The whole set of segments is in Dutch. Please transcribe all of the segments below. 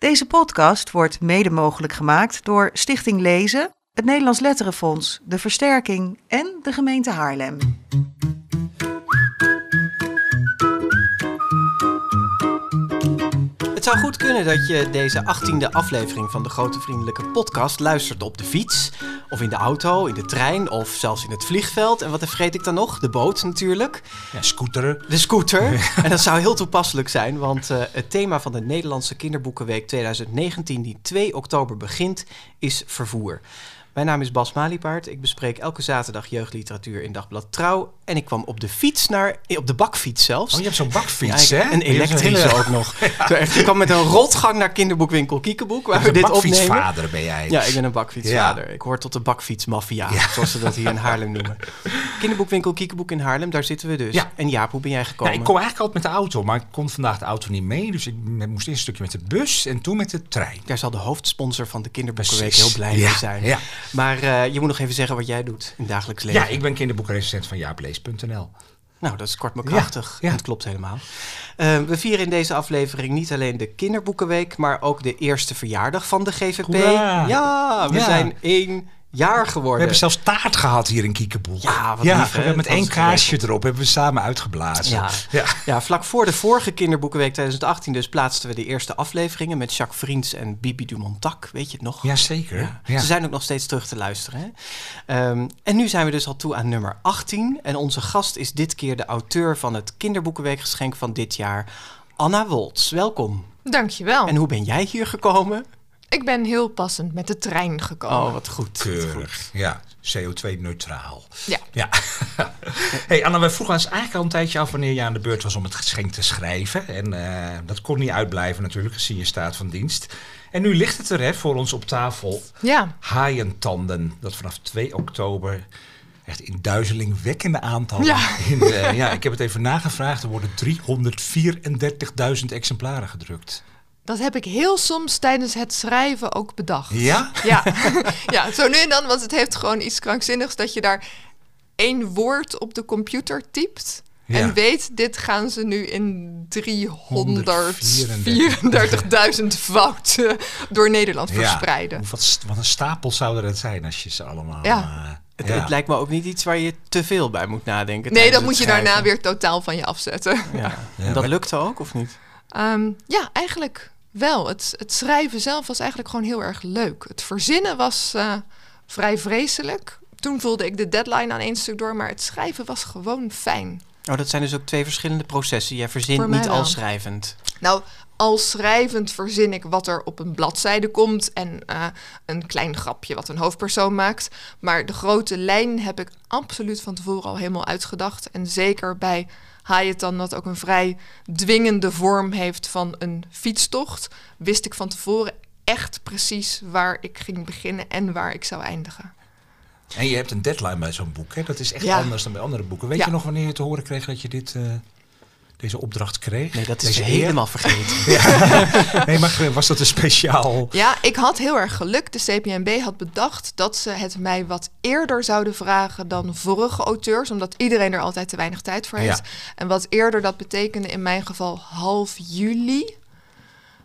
Deze podcast wordt mede mogelijk gemaakt door Stichting Lezen, het Nederlands Letterenfonds, de Versterking en de gemeente Haarlem. Zou goed kunnen dat je deze 18e aflevering van de Grote Vriendelijke Podcast luistert op de fiets, of in de auto, in de trein, of zelfs in het vliegveld. En wat vergeet ik dan nog? De boot natuurlijk. Ja, scooteren. De scooter. en dat zou heel toepasselijk zijn, want uh, het thema van de Nederlandse Kinderboekenweek 2019, die 2 oktober begint, is vervoer. Mijn naam is Bas Maliepaard. Ik bespreek elke zaterdag jeugdliteratuur in Dagblad Trouw. En ik kwam op de fiets naar, op de bakfiets zelfs. Oh, je hebt zo'n bakfiets, ja, hè? Een elektrische ook nog. ja. Ik kwam met een rotgang naar kinderboekwinkel Kiekeboek, waar we dit opnemen. bakfietsvader ben jij. Ja, ik ben een bakfietsvader. Ja. Ik hoor tot de bakfietsmafia, zoals ze dat hier in Haarlem noemen. Kinderboekwinkel Kiekeboek in Haarlem, daar zitten we dus. Ja. En Jaap, hoe ben jij gekomen? ik kom eigenlijk altijd met de auto, maar ik kon vandaag de auto niet mee. Dus ik moest eerst een stukje met de bus en toen met de trein. Daar zal de hoofdsponsor van de Kinderboekenweek heel blij mee zijn. Ja. Maar uh, je moet nog even zeggen wat jij doet in het dagelijks leven. Ja, ik ben kinderboekrecensent van jaaplees.nl. Nou, dat is kort maar krachtig. Ja, ja. Dat klopt helemaal. Uh, we vieren in deze aflevering niet alleen de Kinderboekenweek, maar ook de eerste verjaardag van de GVP. Hoera. Ja, we ja. zijn één jaar geworden. We hebben zelfs taart gehad hier in Kiekeboek. Ja, wat ja, lief, we met één kaarsje erop hebben we samen uitgeblazen. Ja. Ja. ja, vlak voor de vorige Kinderboekenweek 2018 dus plaatsten we de eerste afleveringen met Jacques Vriends en Bibi Dumontac. Weet je het nog? Jazeker. Ja. Ja. Ze zijn ook nog steeds terug te luisteren. Hè? Um, en nu zijn we dus al toe aan nummer 18. En onze gast is dit keer de auteur van het Kinderboekenweekgeschenk van dit jaar, Anna Woltz. Welkom. Dankjewel. En hoe ben jij hier gekomen? Ik ben heel passend met de trein gekomen. Oh, wat goed. Keurig, ja. CO2-neutraal. Ja. ja. hey Anna, we vroegen ons eigenlijk al een tijdje af wanneer je aan de beurt was om het geschenk te schrijven. En uh, dat kon niet uitblijven natuurlijk, gezien je staat van dienst. En nu ligt het er hè, voor ons op tafel. Ja. Haaientanden, dat vanaf 2 oktober echt in duizelingwekkende aantallen. Ja. In de, ja, ik heb het even nagevraagd. Er worden 334.000 exemplaren gedrukt. Dat heb ik heel soms tijdens het schrijven ook bedacht. Ja? Ja, ja zo nu en dan, want het heeft gewoon iets krankzinnigs dat je daar één woord op de computer typt. Ja. En weet, dit gaan ze nu in 334.000 fouten door Nederland verspreiden. Ja. Wat, wat, een stapel zouden het zijn als je ze allemaal... Ja. Uh, het, ja. het, lijkt me ook niet iets waar je te veel bij moet nadenken. Nee, dat moet je daarna weer totaal van je afzetten. Ja. En dat lukte ook, of niet? Um, ja, eigenlijk wel. Het, het, schrijven zelf was eigenlijk gewoon heel erg leuk. Het verzinnen was uh, vrij vreselijk. Toen voelde ik de deadline aan één stuk door, maar het schrijven was gewoon fijn. Oh, dat zijn dus ook twee verschillende processen. Jij verzint niet al schrijvend. Nou, al schrijvend verzin ik wat er op een bladzijde komt en uh, een klein grapje wat een hoofdpersoon maakt. Maar de grote lijn heb ik absoluut van tevoren al helemaal uitgedacht. En zeker bij Hayetan dat ook een vrij dwingende vorm heeft van een fietstocht, wist ik van tevoren echt precies waar ik ging beginnen en waar ik zou eindigen. En je hebt een deadline bij zo'n boek, hè? Dat is echt ja. anders dan bij andere boeken. Weet ja. je nog wanneer je te horen kreeg dat je dit, uh, deze opdracht kreeg? Nee, dat is deze helemaal vergeten. ja. nee, maar was dat een speciaal... Ja, ik had heel erg geluk. De CPNB had bedacht dat ze het mij wat eerder zouden vragen dan vorige auteurs, omdat iedereen er altijd te weinig tijd voor heeft. Ja. En wat eerder, dat betekende in mijn geval half juli.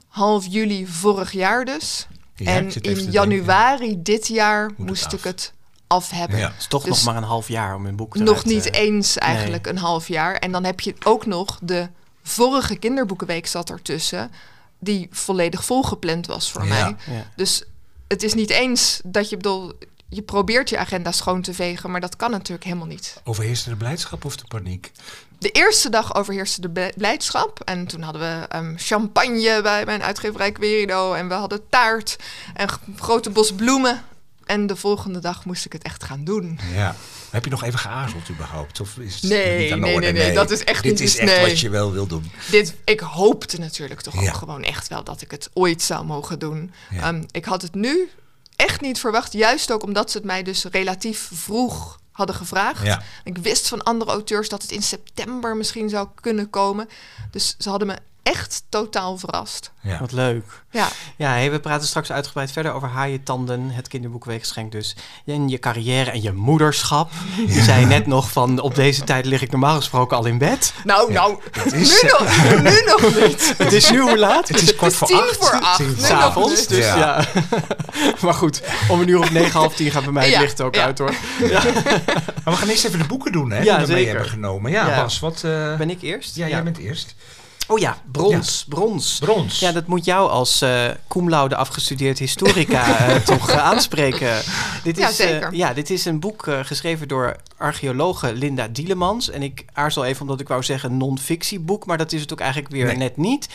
Half juli vorig jaar dus. Ja, en in januari dit jaar Moet moest ik het af hebben. Ja. Het is toch Dus nog maar een half jaar om een boek te Nog uit, niet uh, eens eigenlijk een half jaar. En dan heb je ook nog de vorige kinderboekenweek zat ertussen, die volledig volgepland was voor Ja. mij. Ja. Dus het is niet eens dat je bedoel, je probeert je agenda schoon te vegen, maar dat kan natuurlijk helemaal niet. Overheerste de blijdschap of de paniek? De eerste dag overheerste de blijdschap. En toen hadden we ehm, champagne bij mijn uitgeverij Querido. En we hadden taart en grote bos bloemen. En de volgende dag moest ik het echt gaan doen. Ja. Heb je nog even geaarzeld überhaupt? Of is het Nee, niet aan de nee, orde? nee, nee, dat is echt Dit niet is iets- echt nee. wat je wel wil doen. Dit, ik hoopte natuurlijk toch Ja. ook gewoon echt wel dat ik het ooit zou mogen doen. Ja. Ehm, ik had het nu echt niet verwacht. Juist ook omdat ze het mij dus relatief vroeg hadden gevraagd. Ja. Ik wist van andere auteurs dat het in september misschien zou kunnen komen. Dus ze hadden me echt totaal verrast. Ja. Wat leuk. Ja, Ja, hey, we praten straks uitgebreid verder over haaientanden, het kinderboekenweekgeschenk dus. En je carrière en je moederschap. Je zei net nog van, op deze tijd lig ik normaal gesproken al in bed. nou, nou, is, nu, nog, nu nog niet. Het is nu hoe laat? Het is kort voor tien acht. voor acht. Tien Nu voor nog acht. S'avonds, niet. dus ja. Ja. maar goed, om een uur of negen, half tien gaat bij mij het Ja, licht ook ja. uit hoor. Maar we gaan eerst even de boeken doen, hè? Ja, die we mee hebben genomen. Ja, Ja. Bas, wat... eh, Ben ik eerst? ja, jij bent eerst. Oh ja, brons, brons. Brons. Ja, dat moet jou als eh cum laude afgestudeerd historica eh, toch eh, aanspreken. Dit Ja, is, eh, zeker. ja, dit is een boek eh, geschreven door archeologe Linda Dielemans. En ik aarzel even omdat ik wou zeggen non-fictieboek, maar dat is het ook eigenlijk weer Nee. net niet.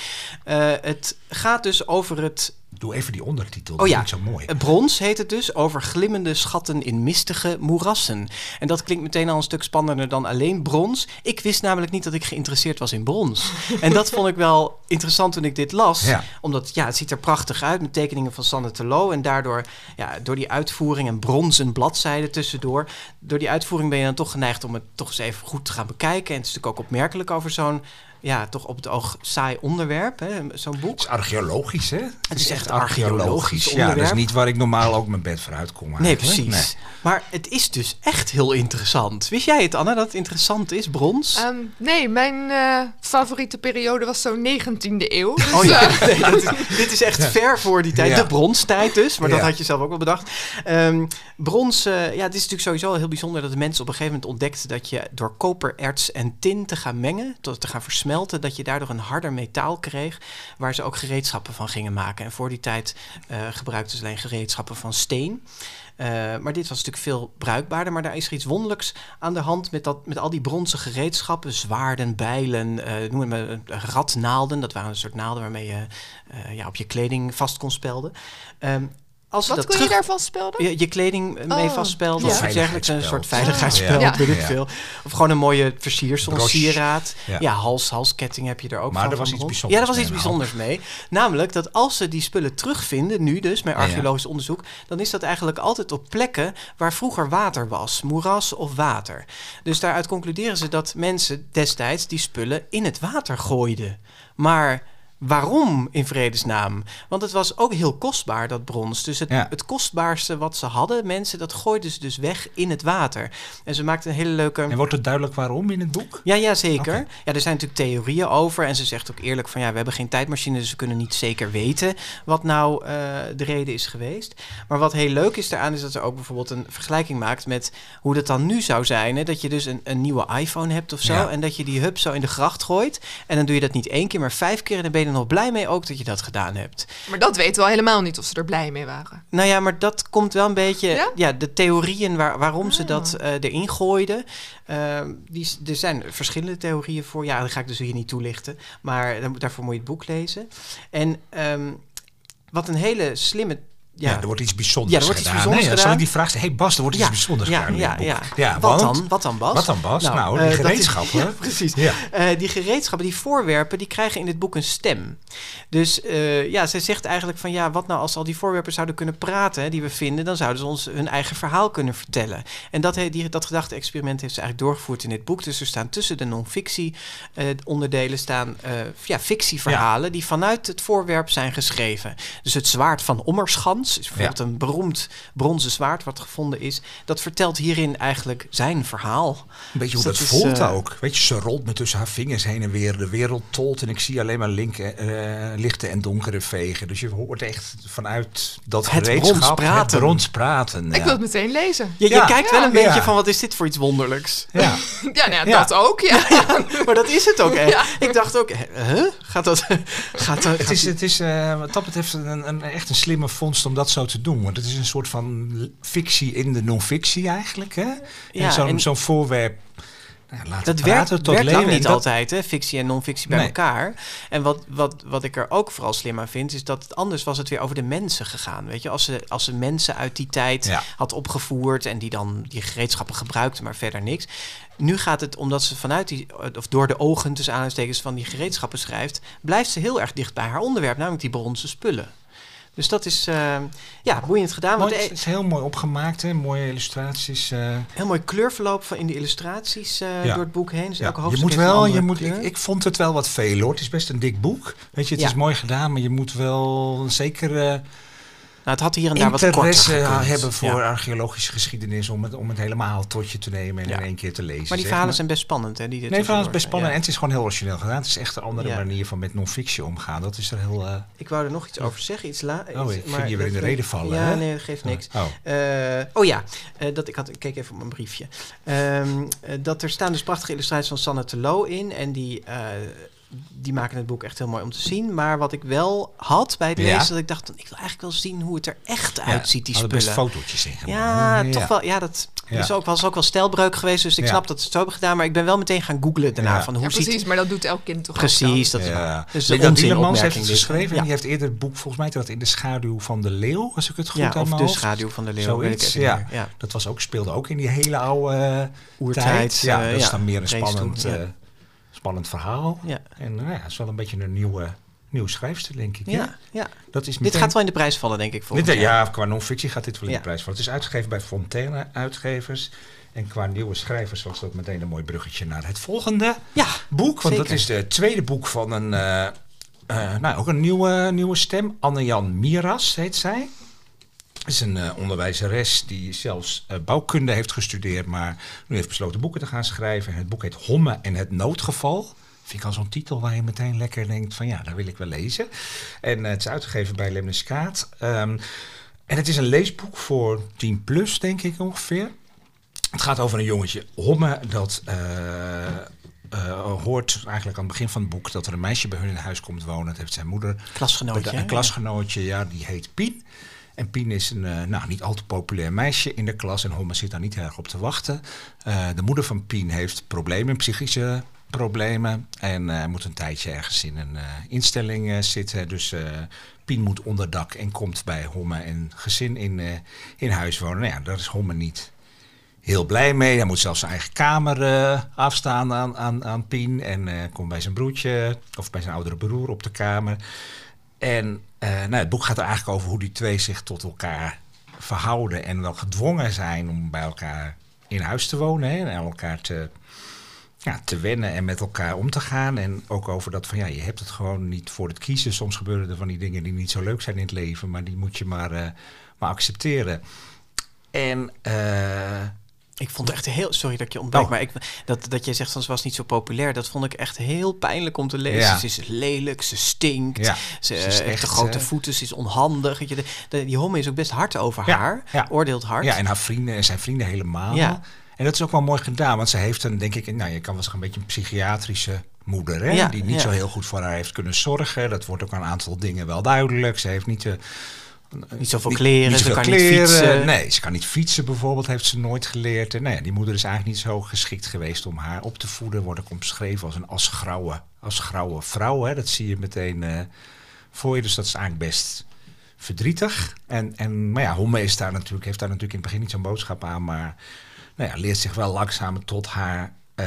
Eh, het gaat dus over het Doe even die ondertitel. Oh Dat ja, zo mooi. Brons heet het dus, over glimmende schatten in mistige moerassen. En dat klinkt meteen al een stuk spannender dan alleen brons. Ik wist namelijk niet dat ik geïnteresseerd was in brons. en dat vond ik wel interessant toen ik dit las. Ja. Omdat ja, het ziet er prachtig uit met tekeningen van Sanne Terlo. En daardoor, ja, door die uitvoering en bronzen bladzijden tussendoor... door die uitvoering ben je dan toch geneigd om het toch eens even goed te gaan bekijken. En het is natuurlijk ook opmerkelijk over zo'n... Ja, toch op het oog saai onderwerp, hè, zo'n boek. Het is archeologisch, hè? Het is echt archeologisch Ja, dat is niet waar ik normaal ook mijn bed voor uitkom. Nee, precies. Maar het is dus echt heel interessant. Wist jij het, Anna, dat het interessant is, brons? Ehm, nee, mijn eh, favoriete periode was zo'n 19e eeuw. Dus, Oh ja, eh, nee, dat is- dit is echt ver voor die tijd. Ja. De bronstijd dus, maar dat had je zelf ook wel bedacht. Ehm, brons, eh, ja, het is natuurlijk sowieso heel bijzonder dat de mensen op een gegeven moment ontdekten dat je door kopererts en tin te gaan mengen, tot te gaan versmelten, dat je daardoor een harder metaal kreeg, waar ze ook gereedschappen van gingen maken. En voor die tijd eh, gebruikten ze alleen gereedschappen van steen. Eh, maar dit was natuurlijk veel bruikbaarder. Maar daar is er iets wonderlijks aan de hand met, dat, met al die bronzen gereedschappen. Zwaarden, bijlen, eh noem maar, radnaalden. Dat waren een soort naalden waarmee je ja, op je kleding vast kon spelden. Ehm, als wat dat kon terug... je daarvan spelden? Je, je kleding eh, mee Oh, vastspelden ja. of iets dergelijks. Een soort Veiligheidsspel. Ja. weet ik Ja. veel. Of gewoon een mooie versiersel, een sieraad. Ja, Ja. hals, halsketting heb je er ook Maar van. er was van iets bijzonders Ja, er was iets mee, bijzonders mee. Namelijk dat als ze die spullen terugvinden, nu dus, met archeologisch onderzoek, dan is dat eigenlijk altijd op plekken waar vroeger water was. Moeras of water. Dus daaruit concluderen ze dat mensen destijds die spullen in het water gooiden. Maar waarom in vredesnaam? Want het was ook heel kostbaar, dat brons. Dus het, Ja. het kostbaarste wat ze hadden, mensen, dat gooiden ze dus weg in het water. En ze maakten een hele leuke... En wordt het duidelijk waarom in het boek? Ja, ja, zeker. Ja, er zijn natuurlijk theorieën over. En ze zegt ook eerlijk van ja, we hebben geen tijdmachine, dus we kunnen niet zeker weten wat nou eh, de reden is geweest. Maar wat heel leuk is daaraan, is dat ze ook bijvoorbeeld een vergelijking maakt met hoe dat dan nu zou zijn. Hè? Dat je dus een, een nieuwe iPhone hebt of zo. Ja. En dat je die hub zo in de gracht gooit. En dan doe je dat niet één keer, maar vijf keer. En dan ben je er nog blij mee ook dat je dat gedaan hebt. Maar dat weten we al helemaal niet of ze er blij mee waren. Nou ja, maar dat komt wel een beetje. Ja, Ja? de theorieën waar, waarom ze Ah. dat eh, erin gooiden. ehm, die, er zijn verschillende theorieën voor. Ja, dat ga ik dus hier niet toelichten. Maar daarvoor moet je het boek lezen. En ehm, wat een hele slimme. Ja, Ja, er wordt iets bijzonders Ja, er wordt iets gedaan. bijzonders Nee, dan zal ik gedaan. die vraag stellen. hey Bas, er wordt iets Ja, bijzonders ja, gedaan in ja, dit boek. ja. Ja, wat want- dan? Wat dan, Bas? Wat dan, Bas? Nou, die eh, is- gereedschappen. Precies. Eh, die gereedschappen, die voorwerpen, die krijgen in dit boek een stem. Dus eh, ja, zij zegt eigenlijk van ja, wat nou als al die voorwerpen zouden kunnen praten, hè, die we vinden, dan zouden ze ons hun eigen verhaal kunnen vertellen. En dat, die, dat gedachte-experiment heeft ze eigenlijk doorgevoerd in dit boek. Dus er staan tussen de non-fictie onderdelen staan ja, fictieverhalen die vanuit het voorwerp zijn geschreven. Dus het zwaard van Is bijvoorbeeld een beroemd bronzen zwaard wat gevonden is. Dat vertelt hierin eigenlijk zijn verhaal. Een beetje hoe Dus dat, dat is, voelt eh, ook. Weet je, ze rolt me tussen haar vingers heen en weer. De wereld tolt en ik zie alleen maar eh, lichte en donkere vegen. Dus je hoort echt vanuit dat Het gereedschap brons praten. Het brons praten. Ik ja. wil het meteen lezen. Je, je Ja. kijkt wel een Ja. beetje van wat is dit voor iets wonderlijks. Ja. Ja, nou ja, Ja. dat ook. Ja. Maar dat is het ook echt. Ik dacht ook, huh? Gaat dat... Gaat dat Het is, het is eh, wat dat betreft een, een, echt een slimme vondst om dat zo te doen. Want het is een soort van fictie in de non-fictie eigenlijk. Hè? Ja, zo'n voorwerp nou, laten dat praten werkt, tot werkt leven. niet dat- altijd, hè? fictie en non-fictie bij Nee. elkaar. En wat, wat, wat ik er ook vooral slim aan vind, is dat het anders was het weer over de mensen gegaan. Weet je, als ze, als ze mensen uit die tijd Ja. had opgevoerd en die dan die gereedschappen gebruikten, maar verder niks. Nu gaat het, omdat ze vanuit die, of door de ogen tussen aanhalingstekens van die gereedschappen schrijft, blijft ze heel erg dicht bij haar onderwerp, namelijk die bronzen spullen. Dus dat is uh, ja, boeiend gedaan. Mooi, Want het is heel mooi opgemaakt, hè? mooie illustraties. Uh. Heel mooi kleurverloop van in de illustraties uh, ja. door het boek heen. Dus ja. elke je moet wel, je moet, ik, ik, vond het wel wat veel hoor. Het is best een dik boek. Weet je, het is mooi gedaan, maar je moet wel zeker nou, het had hier en daar wat interesse hebben voor archeologische geschiedenis om het, om het helemaal tot je te nemen en in één keer te lezen. Maar die verhalen zijn best spannend, hè? Die nee, verhalen zijn best spannend en het is gewoon heel origineel gedaan. Het is echt een andere manier van met non-fictie omgaan. Dat is er heel. Uh... Ik wou er nog iets over zeggen, iets la. Oh, ik maar je weer in de reden vallen. Ja, hè? nee, dat geeft niks. Oh, uh, oh ja, uh, dat ik had. Ik keek even op mijn briefje. Um, dat er staan dus prachtige illustraties van Sanne Telo in en die die maken het boek echt heel mooi om te zien. Maar wat ik wel had bij het lezen, dat ik dacht, ik wil eigenlijk wel zien hoe het er echt uitziet, die spullen. best fotootjes in Ja, toch wel. Ja, dat is ook, was ook wel stelbreuk geweest. Dus ik snap dat ze het zo hebben gedaan. Maar ik ben wel meteen gaan googlen daarna. Van hoe precies, ziet... maar dat doet elk kind toch Precies, dat is waar. Dus de Dielemans heeft het geschreven. En die heeft eerder het boek, volgens mij, dat in de schaduw van de leeuw, als ik het goed ja, of de schaduw van de leeuw. Zoiets, ja. Dat was ook, speelde ook in die hele oude oertijd. Ja, dat is dan meer een spannend spannend verhaal. Ja. En nou ja, het is wel een beetje een nieuwe, nieuw schrijfster, denk ik. Ja, ja. Dat is Dit gaat wel in de prijs vallen, denk ik. Dit, ja, qua non-fictie gaat dit wel in de prijs vallen. Het is uitgegeven bij Fontaine Uitgevers. En qua nieuwe schrijvers was dat meteen een mooi bruggetje naar het volgende ja, boek. Want dat is het tweede boek van een, uh, uh, nou, ook een nieuwe, nieuwe stem. Anne-Jan Miras heet zij is een uh, onderwijzeres die zelfs uh, bouwkunde heeft gestudeerd, maar nu heeft besloten boeken te gaan schrijven. Het boek heet Homme en het noodgeval. Vind ik al zo'n titel waar je meteen lekker denkt van ja, daar wil ik wel lezen. En uh, het is uitgegeven bij Lemniskaat. Um, en het is een leesboek voor 10 plus, denk ik ongeveer. Het gaat over een jongetje, Homme, dat hoort eigenlijk aan het begin van het boek dat er een meisje bij hun in huis komt wonen. Dat heeft zijn moeder. Klasgenootje. Een klasgenootje, ja, die heet Pien. En Pien is een uh, nou, niet al te populair meisje in de klas en Homme zit daar niet erg op te wachten. Uh, de moeder van Pien heeft problemen, psychische problemen en uh, moet een tijdje ergens in een instelling zitten. Dus Pien moet onderdak en komt bij Homme en gezin in, in huis wonen. Nou ja, daar is Homme niet heel blij mee. Hij moet zelfs zijn eigen kamer afstaan aan, aan, aan Pien en komt bij zijn broertje of bij zijn oudere broer op de kamer. En uh, nou, het boek gaat er eigenlijk over hoe die twee zich tot elkaar verhouden en wel gedwongen zijn om bij elkaar in huis te wonen en elkaar te, ja, te wennen en met elkaar om te gaan. En ook over dat van ja, je hebt het gewoon niet voor het kiezen. Soms gebeuren er van die dingen die niet zo leuk zijn in het leven, maar die moet je maar, uh, maar accepteren. En uh, ik vond het echt heel. Sorry dat ik je ontbreek, oh. maar ik, dat, dat jij zegt van ze was niet zo populair. Dat vond ik echt heel pijnlijk om te lezen. Ze is lelijk, ze stinkt. Ja, ze, heeft echt, grote uh, voeten, ze is onhandig. je, de, de, die homme is ook best hard over haar. Oordeelt hard. Ja, en haar vrienden en zijn vrienden helemaal. Ja. En dat is ook wel mooi gedaan, want ze heeft een, denk ik, nou je kan wel zeggen, een beetje een psychiatrische moeder, hè, die niet zo heel goed voor haar heeft kunnen zorgen. Dat wordt ook aan een aantal dingen wel duidelijk. Ze heeft niet de niet zoveel kleren, ze kan niet fietsen. Nee, ze kan niet fietsen bijvoorbeeld, heeft ze nooit geleerd. En nee, die moeder is eigenlijk niet zo geschikt geweest om haar op te voeden. Wordt ook omschreven als een asgrauwe, asgrauwe vrouw. Hè. Dat zie je meteen uh, voor je. Dus dat is eigenlijk best verdrietig. En, en, maar ja, Homme is daar natuurlijk, heeft daar natuurlijk in het begin niet zo'n boodschap aan. Maar nou ja, leert zich wel langzaam tot haar... Uh,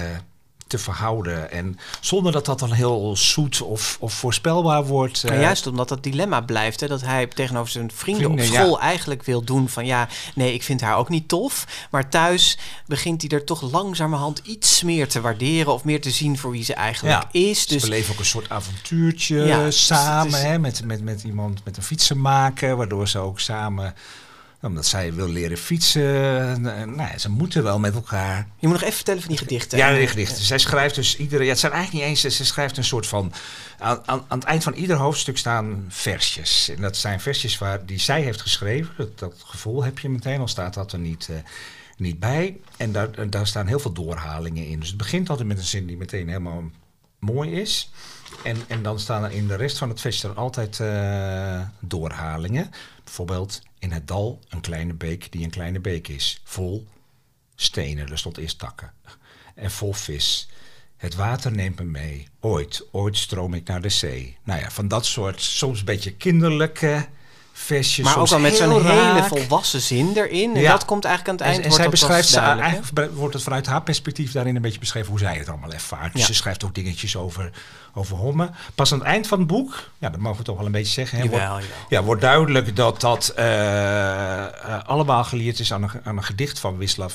te verhouden. En zonder dat dat dan heel zoet of, of voorspelbaar wordt. Maar juist omdat dat dilemma blijft. Hè, dat hij tegenover zijn vrienden, op school eigenlijk wil doen van ja, nee, ik vind haar ook niet tof. Maar thuis begint hij er toch langzamerhand iets meer te waarderen of meer te zien voor wie ze eigenlijk is. Dus ze beleven ook een soort avontuurtje samen. hè, met, met, met iemand met een fietsenmaker, waardoor ze ook samen omdat zij wil leren fietsen. Nou ja, ze moeten wel met elkaar. Je moet nog even vertellen van die gedichten. Ja, die gedichten. Zij schrijft dus iedere. Ja, het zijn eigenlijk niet eens. Ze schrijft een soort van. Aan, aan, aan, het eind van ieder hoofdstuk staan versjes. En dat zijn versjes waar, die zij heeft geschreven. Dat, dat gevoel heb je meteen, al staat dat er niet, uh, niet bij. En daar, daar staan heel veel doorhalingen in. Dus het begint altijd met een zin die meteen helemaal mooi is. En, en dan staan er in de rest van het versje altijd uh, doorhalingen. Bijvoorbeeld in het dal een kleine beek die een kleine beek is. Vol stenen, er stond eerst takken. En vol vis. Het water neemt me mee. Ooit, ooit stroom ik naar de zee. Nou ja, van dat soort soms een beetje kinderlijke versjes. Maar ook al met zo'n hele volwassen zin erin. En Ja. dat komt eigenlijk aan het En, eind. en wordt zij beschrijft, ze, eigenlijk wordt het vanuit haar perspectief daarin een beetje beschreven hoe zij het allemaal ervaart. Dus Ja. ze schrijft ook dingetjes over, over Homme. Pas aan het eind van het boek, ja, dat mogen we toch wel een beetje zeggen. hè, wordt, Jawel, ja, wordt duidelijk dat dat eh, eh, allemaal geleerd is aan een, aan een gedicht van Wislav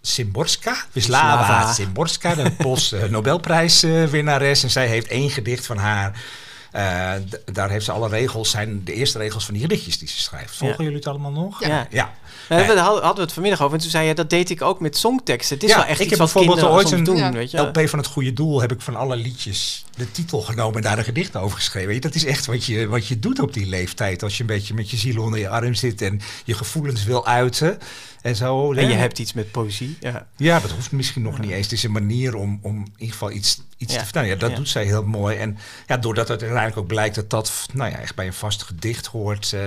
Szymborska. Wislava Wislava. Szymborska, de Poolse Nobelprijswinnares. En zij heeft één gedicht van haar. Eh, daar heeft ze alle regels, zijn de eerste regels van die gedichtjes die ze schrijft. Volgen Ja. jullie het allemaal nog? Ja. ja. We hadden we het vanmiddag over. En toen zei je, dat deed ik ook met songteksten. Het is Ja, wel echt ik iets heb wat bijvoorbeeld kinderen ooit een doen, Ja. weet je. LP van het goede doel heb ik van alle liedjes de titel genomen en daar een gedicht over geschreven. Dat is echt wat je, wat je doet op die leeftijd. Als je een beetje met je ziel onder je arm zit en je gevoelens wil uiten. En zo. En je hebt iets met poëzie. Ja. Ja, dat hoeft misschien nog niet eens. Het is een manier om, om in ieder geval iets, iets Ja. te vertellen. Ja, dat Ja. doet zij heel mooi. En ja, doordat het uiteindelijk ook blijkt dat dat nou ja, echt bij een vast gedicht hoort. eh,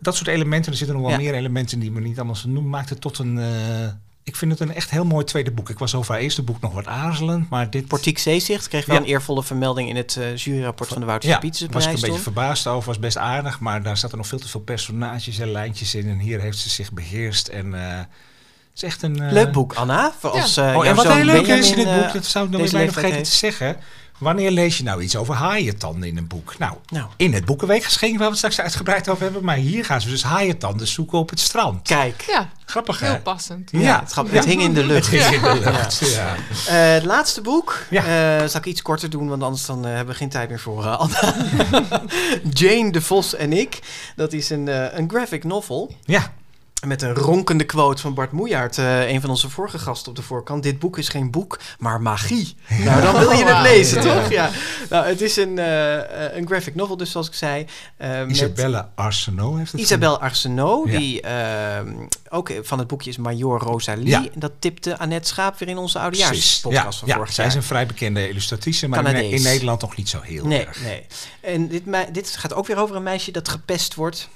dat soort elementen, er zitten nog wel Ja. meer elementen die me niet allemaal zo noemen, maakt het tot een... eh, ik vind het een echt heel mooi tweede boek. Ik was over haar eerste boek nog wat aarzelend, maar dit... Portiek Zeezicht kreeg wel Ja. een eervolle vermelding in het eh, juryrapport van de Wouter Ja, Pietersen was ik een beetje verbaasd over. Was best aardig, maar daar zaten nog veel te veel personages en lijntjes in. En hier heeft ze zich beheerst. En eh, het is echt een... Leuk boek, Anna. Voor Ja. als, Oh, en wat heel leuk is in dit boek, dat zou ik nog leeftijd vergeten te zeggen. Wanneer lees je nou iets over haaientanden in een boek? Nou, Nou. in het boekenweekgeschenk waar we het straks uitgebreid over hebben. Maar hier gaan ze dus haaientanden zoeken op het strand. Kijk. Ja, Grappig hè? heel passend. Ja, het, grap- het hing in de lucht. Het is in de lucht, ja. Eh, het laatste boek Ja. eh, zal ik iets korter doen, want anders dan, eh, hebben we geen tijd meer voor Anna. Jane de Vos en ik. Dat is een, eh, een graphic novel. Ja, Met een ronkende quote van Bart Moejaert, eh, een van onze vorige gasten op de voorkant. Dit boek is geen boek, maar magie. Nou, dan wil je het lezen, Ja. toch? Ja. Nou, het is een, eh, eh, een graphic novel, dus zoals ik zei. met Isabelle Arsenault heeft het Isabel Arsenault, Ja. die eh, ook van het boekje is Major Rosalie. Ja. En dat tipte Annette Schaap weer in onze oudejaarspodcast Ja, van ja, vorig zij jaar. is een vrij bekende illustratrice, maar in, Canadees. in Nederland nog niet zo heel Nee, erg. nee. En dit, dit gaat ook weer over een meisje dat gepest wordt.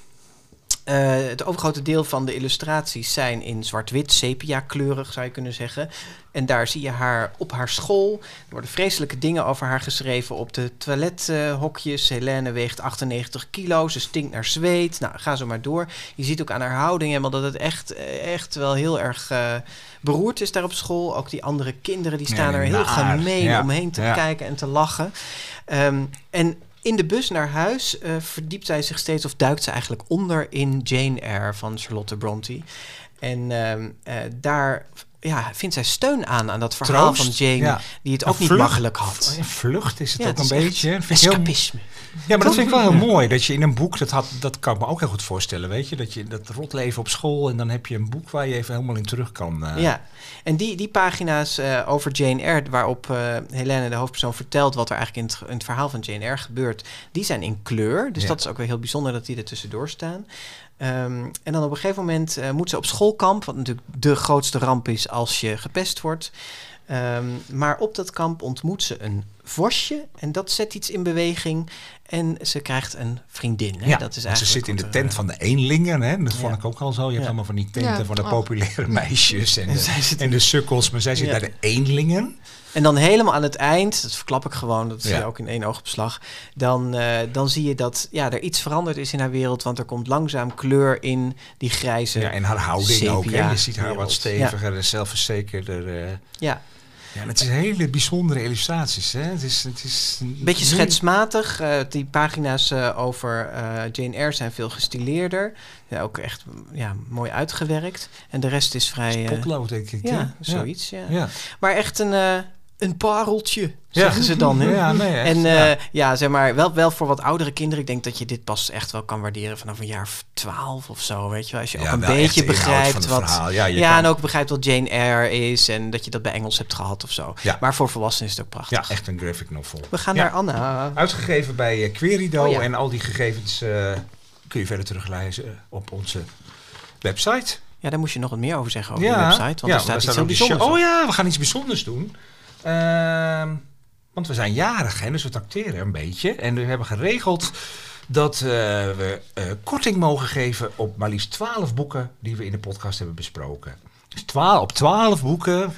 Eh, het overgrote deel van de illustraties zijn in zwart-wit, sepia-kleurig zou je kunnen zeggen. En daar zie je haar op haar school. Er worden vreselijke dingen over haar geschreven op de toilethokjes. Helene weegt 98 kilo, ze stinkt naar zweet. Nou, ga zo maar door. Je ziet ook aan haar houding helemaal dat het echt, echt wel heel erg eh, beroerd is daar op school. Ook die andere kinderen die Ja, staan er heel naar. gemeen Ja, omheen te ja. kijken en te lachen. Ehm, en in de bus naar huis eh, verdiept zij zich steeds of duikt ze eigenlijk onder in Jane Eyre van Charlotte Bronte. En ehm, eh, daar ja, vindt zij steun aan aan dat verhaal Troost, van Jane, ja. die het ook niet makkelijk had. Een vlucht is het Ja, ook het een beetje. ik heel- Escapisme. Ja, maar dat vind ik wel heel mooi. Dat je in een boek, dat, had, dat kan ik me ook heel goed voorstellen, weet je. Dat je dat rotleven op school en dan heb je een boek waar je even helemaal in terug kan. eh, Ja, en die, die pagina's eh, over Jane Eyre, waarop eh Helene, de hoofdpersoon, vertelt wat er eigenlijk in het, in het verhaal van Jane Eyre gebeurt, die zijn in kleur. Dus Ja. dat is ook wel heel bijzonder dat die er tussendoor staan. Ehm, en dan op een gegeven moment moet ze op schoolkamp, wat natuurlijk de grootste ramp is als je gepest wordt. Ehm, maar op dat kamp ontmoet ze een vosje en dat zet iets in beweging. En ze krijgt een vriendin. Hè? Ja, dat is ze eigenlijk zit in de er, tent eh, van de eenlingen. Hè? Dat vond ik ook al zo. Je hebt Ja. allemaal van die tenten Ja. van de Oh. populaire meisjes en En de, zij zit en de sukkels. Maar zij zit Ja. bij de eenlingen. En dan helemaal aan het eind, dat verklap ik gewoon, dat zie je Ja. ook in één oogopslag. Dan, eh, dan zie je dat ja, er iets veranderd is in haar wereld, want er komt langzaam kleur in die grijze. Ja, en haar houding ook. Hè? Je ziet haar wat steviger en zelfverzekerder. eh. Ja, Ja, het is hele bijzondere illustraties. Hè? Het is, het is een beetje schetsmatig. eh, die pagina's eh, over eh, Jane Eyre zijn veel gestileerder. Ja, ook echt ja, mooi uitgewerkt. En de rest is vrij. eh, Potlood, denk ik. ja, zoiets. Ja. Ja. Maar echt een, een pareltje, Ja. zeggen ze dan. Hè? Ja, nee, echt, En ja. eh, ja, zeg maar, wel, wel voor wat oudere kinderen. Ik denk dat je dit pas echt wel kan waarderen vanaf een jaar of twaalf of zo, weet je wel. Als je Ja, ook een beetje begrijpt wat... Ja, kan- en ook begrijpt wat Jane Eyre is en dat je dat bij Engels hebt gehad of zo. Maar voor volwassenen is het ook prachtig. Ja, echt een graphic novel. We gaan naar Anna. Uitgegeven bij eh, Querido. Oh. En al die gegevens eh, kun je verder teruglezen op onze website. Ja, daar moest je nog wat meer over zeggen over de website. Want er staat iets heel bijzonders. Oh ja, we gaan iets bijzonders doen. Ehm, want we zijn jarig, hè, dus we tracteren een beetje. En we hebben geregeld dat eh, we eh, korting mogen geven op maar liefst 12 boeken die we in de podcast hebben besproken. Dus twaalf, op twaalf boeken.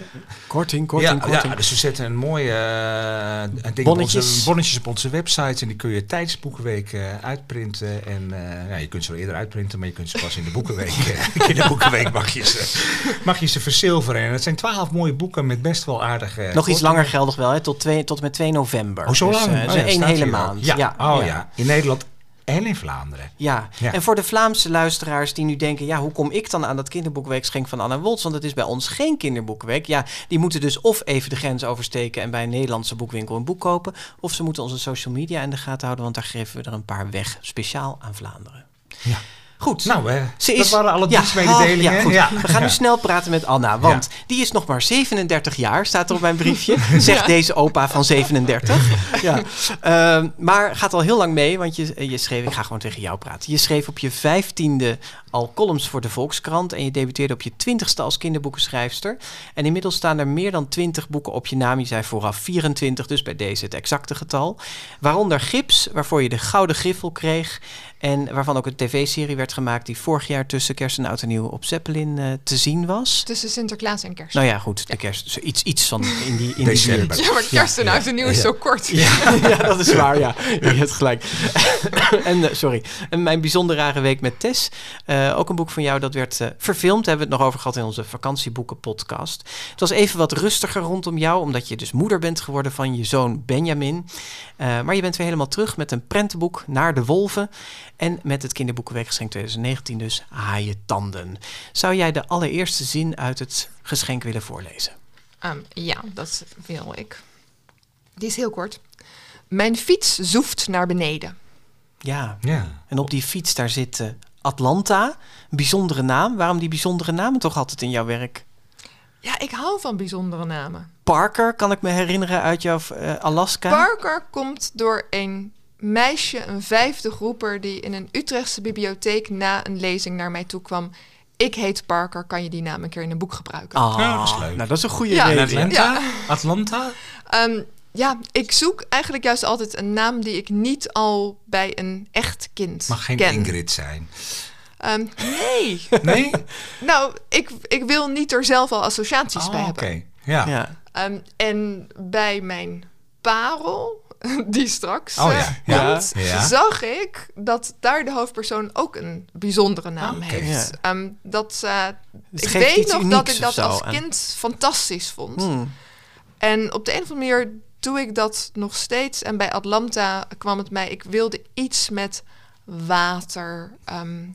Korting, korting, ja, korting. ja, dus we zetten een mooie eh, een ding op Bonnetjes. onze, bonnetjes op onze website. En die kun je tijdens de boekenweek eh, uitprinten. En eh, ja, je kunt ze wel eerder uitprinten, maar je kunt ze pas in de boekenweek. in de boekenweek mag je ze, mag je ze verzilveren. En het zijn twaalf mooie boeken met best wel aardige. Nog iets langer geldig wel, hè? Tot, twee, tot en met 2 november. Oh, zo Dus, lang? eh, Oh, dus één hele maand. Ja. Oh ja. In Nederland en in Vlaanderen. Ja. Ja. en voor de Vlaamse luisteraars die nu denken... ja, hoe kom ik dan aan dat kinderboekenweekgeschenk van Anna Woltz? Want het is bij ons geen kinderboekenweek. Ja, die moeten dus of even de grens oversteken... en bij een Nederlandse boekwinkel een boek kopen... of ze moeten onze social media in de gaten houden... want daar geven we er een paar weg, speciaal aan Vlaanderen. Ja. Goed. Nou, eh, Ze dat is, waren alle ja, dienstmededelingen. ja, goed. Ja. We gaan nu snel praten met Anna, want die is nog maar 37 jaar, staat er op mijn briefje. Zegt deze opa van 37. Ja. Ehm, maar gaat al heel lang mee, want je, je schreef, ik ga gewoon tegen jou praten. Je schreef op je vijftiende al columns voor de Volkskrant en je debuteerde op je twintigste als kinderboekenschrijfster. En inmiddels staan er meer dan 20 boeken op je naam. Je zei vooraf 24, dus bij deze het exacte getal. Waaronder Gips, waarvoor je de Gouden Griffel kreeg. En waarvan ook een tv-serie werd gemaakt die vorig jaar tussen kerst en oud en nieuw op Zeppelin eh, te zien was. Tussen Sinterklaas en kerst. Nou ja, goed, de kerst. zo Iets, iets van in die, in die December. buurt. ja, maar kerst en Ja, oud en nieuw is zo kort. Ja, ja, dat is waar, ja. Je hebt gelijk. en, eh, sorry. En mijn bijzonder rare week met Tess. Eh, ook een boek van jou dat werd eh, verfilmd. Hebben we het nog over gehad in onze vakantieboeken podcast. Het was even wat rustiger rondom jou, omdat je dus moeder bent geworden van je zoon Benjamin. Eh, maar je bent weer helemaal terug met een prentenboek naar de wolven. En met het kinderboekenweekgeschenk 2019 dus Haaientanden. Zou jij de allereerste zin uit het geschenk willen voorlezen? Ehm, ja, dat wil ik. Die is heel kort. Mijn fiets zoeft naar beneden. Ja, Ja. En op die fiets daar zit eh, Atlanta, een bijzondere naam. Waarom die bijzondere namen toch altijd in jouw werk? Ja, ik hou van bijzondere namen. Parker, kan ik me herinneren uit jouw eh, Alaska. Parker komt door een meisje, een vijfde groeper, die in een Utrechtse bibliotheek na een lezing naar mij toe kwam. Ik heet Parker, kan je die naam een keer in een boek gebruiken? Ah, Ja, dat is leuk. Nou, dat is een goede Ja. En reden. Atlanta? Atlanta? Ehm, ja, ik zoek eigenlijk juist altijd een naam die ik niet al bij een echt kind Mag geen ken. Ingrid zijn. Ehm, nee. Nee? nou, ik, ik wil niet er zelf al associaties bij Oh, Oké. hebben. Ja. Ja. Ehm, en bij mijn parel, die straks Oh, eh, ja. Ja. komt, Ja. zag ik dat daar de hoofdpersoon ook een bijzondere naam heeft. Ja. Ehm, dat, eh, Het ik weet nog dat ik dat als kind fantastisch vond. Hmm. En op de een of andere manier doe ik dat nog steeds. En bij Atlanta kwam het mij, ik wilde iets met water. ehm,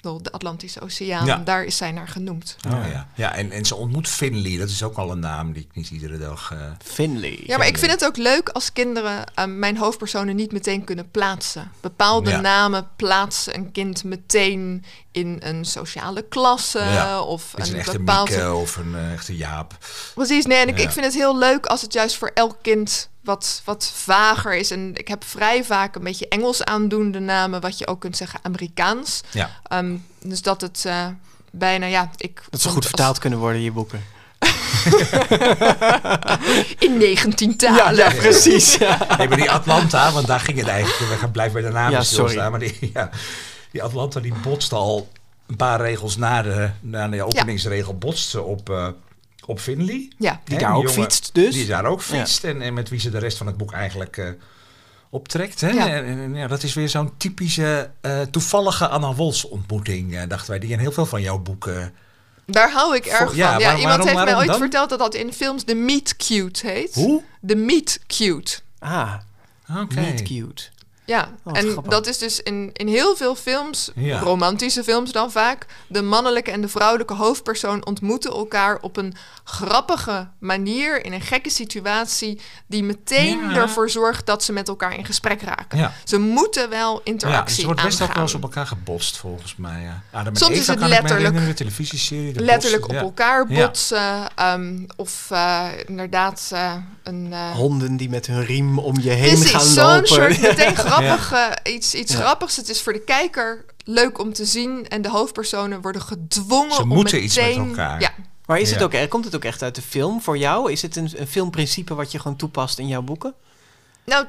de Atlantische Oceaan, Ja. daar is zij naar genoemd. Oh, ja. ja en, en ze ontmoet Finley. Dat is ook al een naam die ik niet iedere dag... eh, Finley. Ja, maar ik vind het ook leuk als kinderen ehm, mijn hoofdpersonen niet meteen kunnen plaatsen. Bepaalde Ja. namen plaatsen een kind meteen in een sociale klasse Ja. of is een een echte bepaalde Mieke of een eh, echte Jaap. Precies, nee, en ik, Ja. ik vind het heel leuk als het juist voor elk kind wat, wat vager is. En ik heb vrij vaak een beetje Engels aandoende namen, wat je ook kunt zeggen Amerikaans. Ja. Ehm, dus dat het eh, bijna, ja, ik... Dat ze goed als- vertaald kunnen worden in je boeken. In 19 talen. Ja, precies. Ja. Nee, maar die Atlanta, want daar ging het eigenlijk. We gaan blijven bij de namen Ja, stilstaan. sorry. Maar die, ja, die Atlanta die botste al een paar regels na de, na de openingsregel. Botste op, eh, op Finley. Ja. Die Hè, daar ook jongen fietst dus. Die daar ook fietst. En, en met wie ze de rest van het boek eigenlijk eh, optrekt. Hè? Ja. En, en ja, dat is weer zo'n typische eh, toevallige Anna Wols ontmoeting. eh, dachten wij. Die in heel veel van jouw boeken... Daar hou ik erg van. ja, iemand waarom- heeft mij ooit dan? verteld dat dat in films de meet cute heet. Hoe? De meet cute. Ah, Oké. niet cute. Ja, Oh, en grappig. dat is dus in, in heel veel films, Ja. romantische films dan vaak, de mannelijke en de vrouwelijke hoofdpersoon ontmoeten elkaar op een grappige manier in een gekke situatie die meteen Ja. ervoor zorgt dat ze met elkaar in gesprek raken. Ja. Ze moeten wel Ja, interactie dus er wordt best ook wel eens op elkaar gebotst, volgens mij. Ja. Adam Soms Eva is het letterlijk- de televisieserie. de Letterlijk botsen, op ja. elkaar Ja. botsen. ehm, of eh, inderdaad eh, een... eh, Honden die met hun riem om je heen Precies, gaan zo'n lopen. soort meteen grappig, eh, iets, iets Ja. grappigs. Het is voor de kijker leuk om te zien. En de hoofdpersonen worden gedwongen Ze om moeten iets met meteen... elkaar. Ja, Maar is het ook, komt het ook echt uit de film voor jou? Is het een, een filmprincipe wat je gewoon toepast in jouw boeken? nou,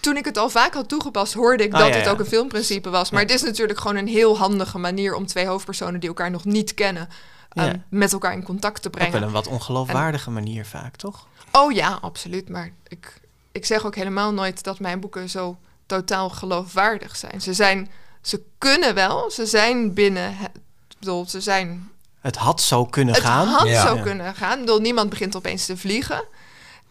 toen ik het al vaak had toegepast, hoorde ik Ah, dat ja, het ook een filmprincipe was. Maar Ja. het is natuurlijk gewoon een heel handige manier om twee hoofdpersonen die elkaar nog niet kennen ehm, met elkaar in contact te Ook wel brengen. een wat ongeloofwaardige manier vaak, toch? Oh ja, absoluut. Maar ik, ik zeg ook helemaal nooit dat mijn boeken zo totaal geloofwaardig zijn. Ze zijn, ze kunnen wel, ze zijn binnen, het, bedoel, ze zijn Het had zo kunnen het gaan. had Ja. zo Ja. kunnen gaan. Ik bedoel, niemand begint opeens te vliegen.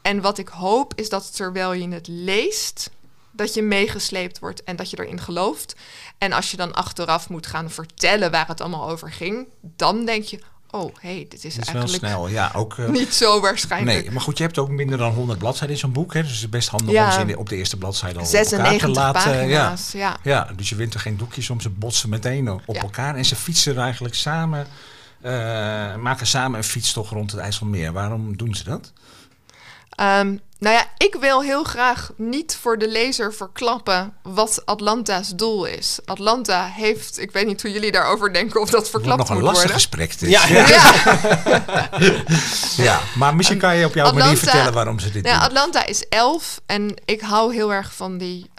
En wat ik hoop is dat terwijl je het leest, dat je meegesleept wordt en dat je erin gelooft. En als je dan achteraf moet gaan vertellen waar het allemaal over ging, dan denk je, oh hé, hey, dit is, Dat is wel eigenlijk snel. Ja, ook... eh, niet zo waarschijnlijk. Nee, maar goed, je hebt ook minder dan 100 bladzijden in zo'n boek. Hè? Dus het is best handig Ja. om ze in de- op de eerste bladzijde al op elkaar te 96 laten. Ja. ja. ja, dus je wint er geen doekjes om. Ze botsen meteen op Ja. elkaar. En ze fietsen er eigenlijk samen, eh, maken samen een fietstocht rond het IJsselmeer. Waarom doen ze dat? Ehm, nou ja, ik wil heel graag niet voor de lezer verklappen wat Atlanta's doel is. Atlanta heeft, ik weet niet hoe jullie daarover denken of dat Het wordt verklapt nog een moet lastig worden. gesprek dit. Ja. Ja. Ja. Ja, maar misschien kan je op jouw manier vertellen waarom ze dit Ja, doen. Atlanta is elf en ik hou heel erg van die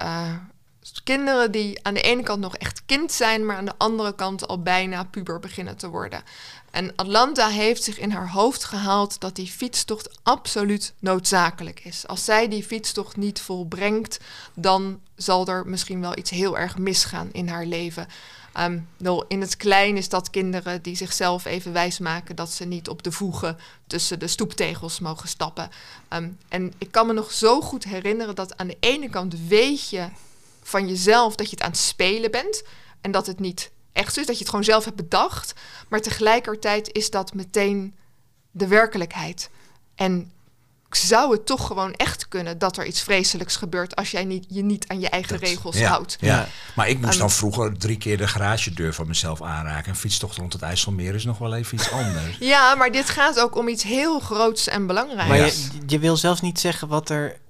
kinderen die aan de ene kant nog echt kind zijn, maar aan de andere kant al bijna puber beginnen te worden. En Atlanta heeft zich in haar hoofd gehaald dat die fietstocht absoluut noodzakelijk is. Als zij die fietstocht niet volbrengt, dan zal er misschien wel iets heel erg misgaan in haar leven. Wel, in het klein is dat kinderen die zichzelf even wijsmaken dat ze niet op de voegen tussen de stoeptegels mogen stappen. Ehm, en ik kan me nog zo goed herinneren dat aan de ene kant weet je van jezelf dat je het aan het spelen bent en dat het niet echt is, dat je het gewoon zelf hebt bedacht, maar tegelijkertijd is dat meteen de werkelijkheid. En zou het toch gewoon echt kunnen dat er iets vreselijks gebeurt als jij niet, je niet aan je eigen Dat- regels ja, houdt? Ja. Maar ik moest dan vroeger drie keer de garagedeur van mezelf aanraken. Een fietstocht rond het IJsselmeer is nog wel even iets anders. Ja, maar dit gaat ook om iets heel groots en belangrijks. Maar je, je wil zelfs niet zeggen wat er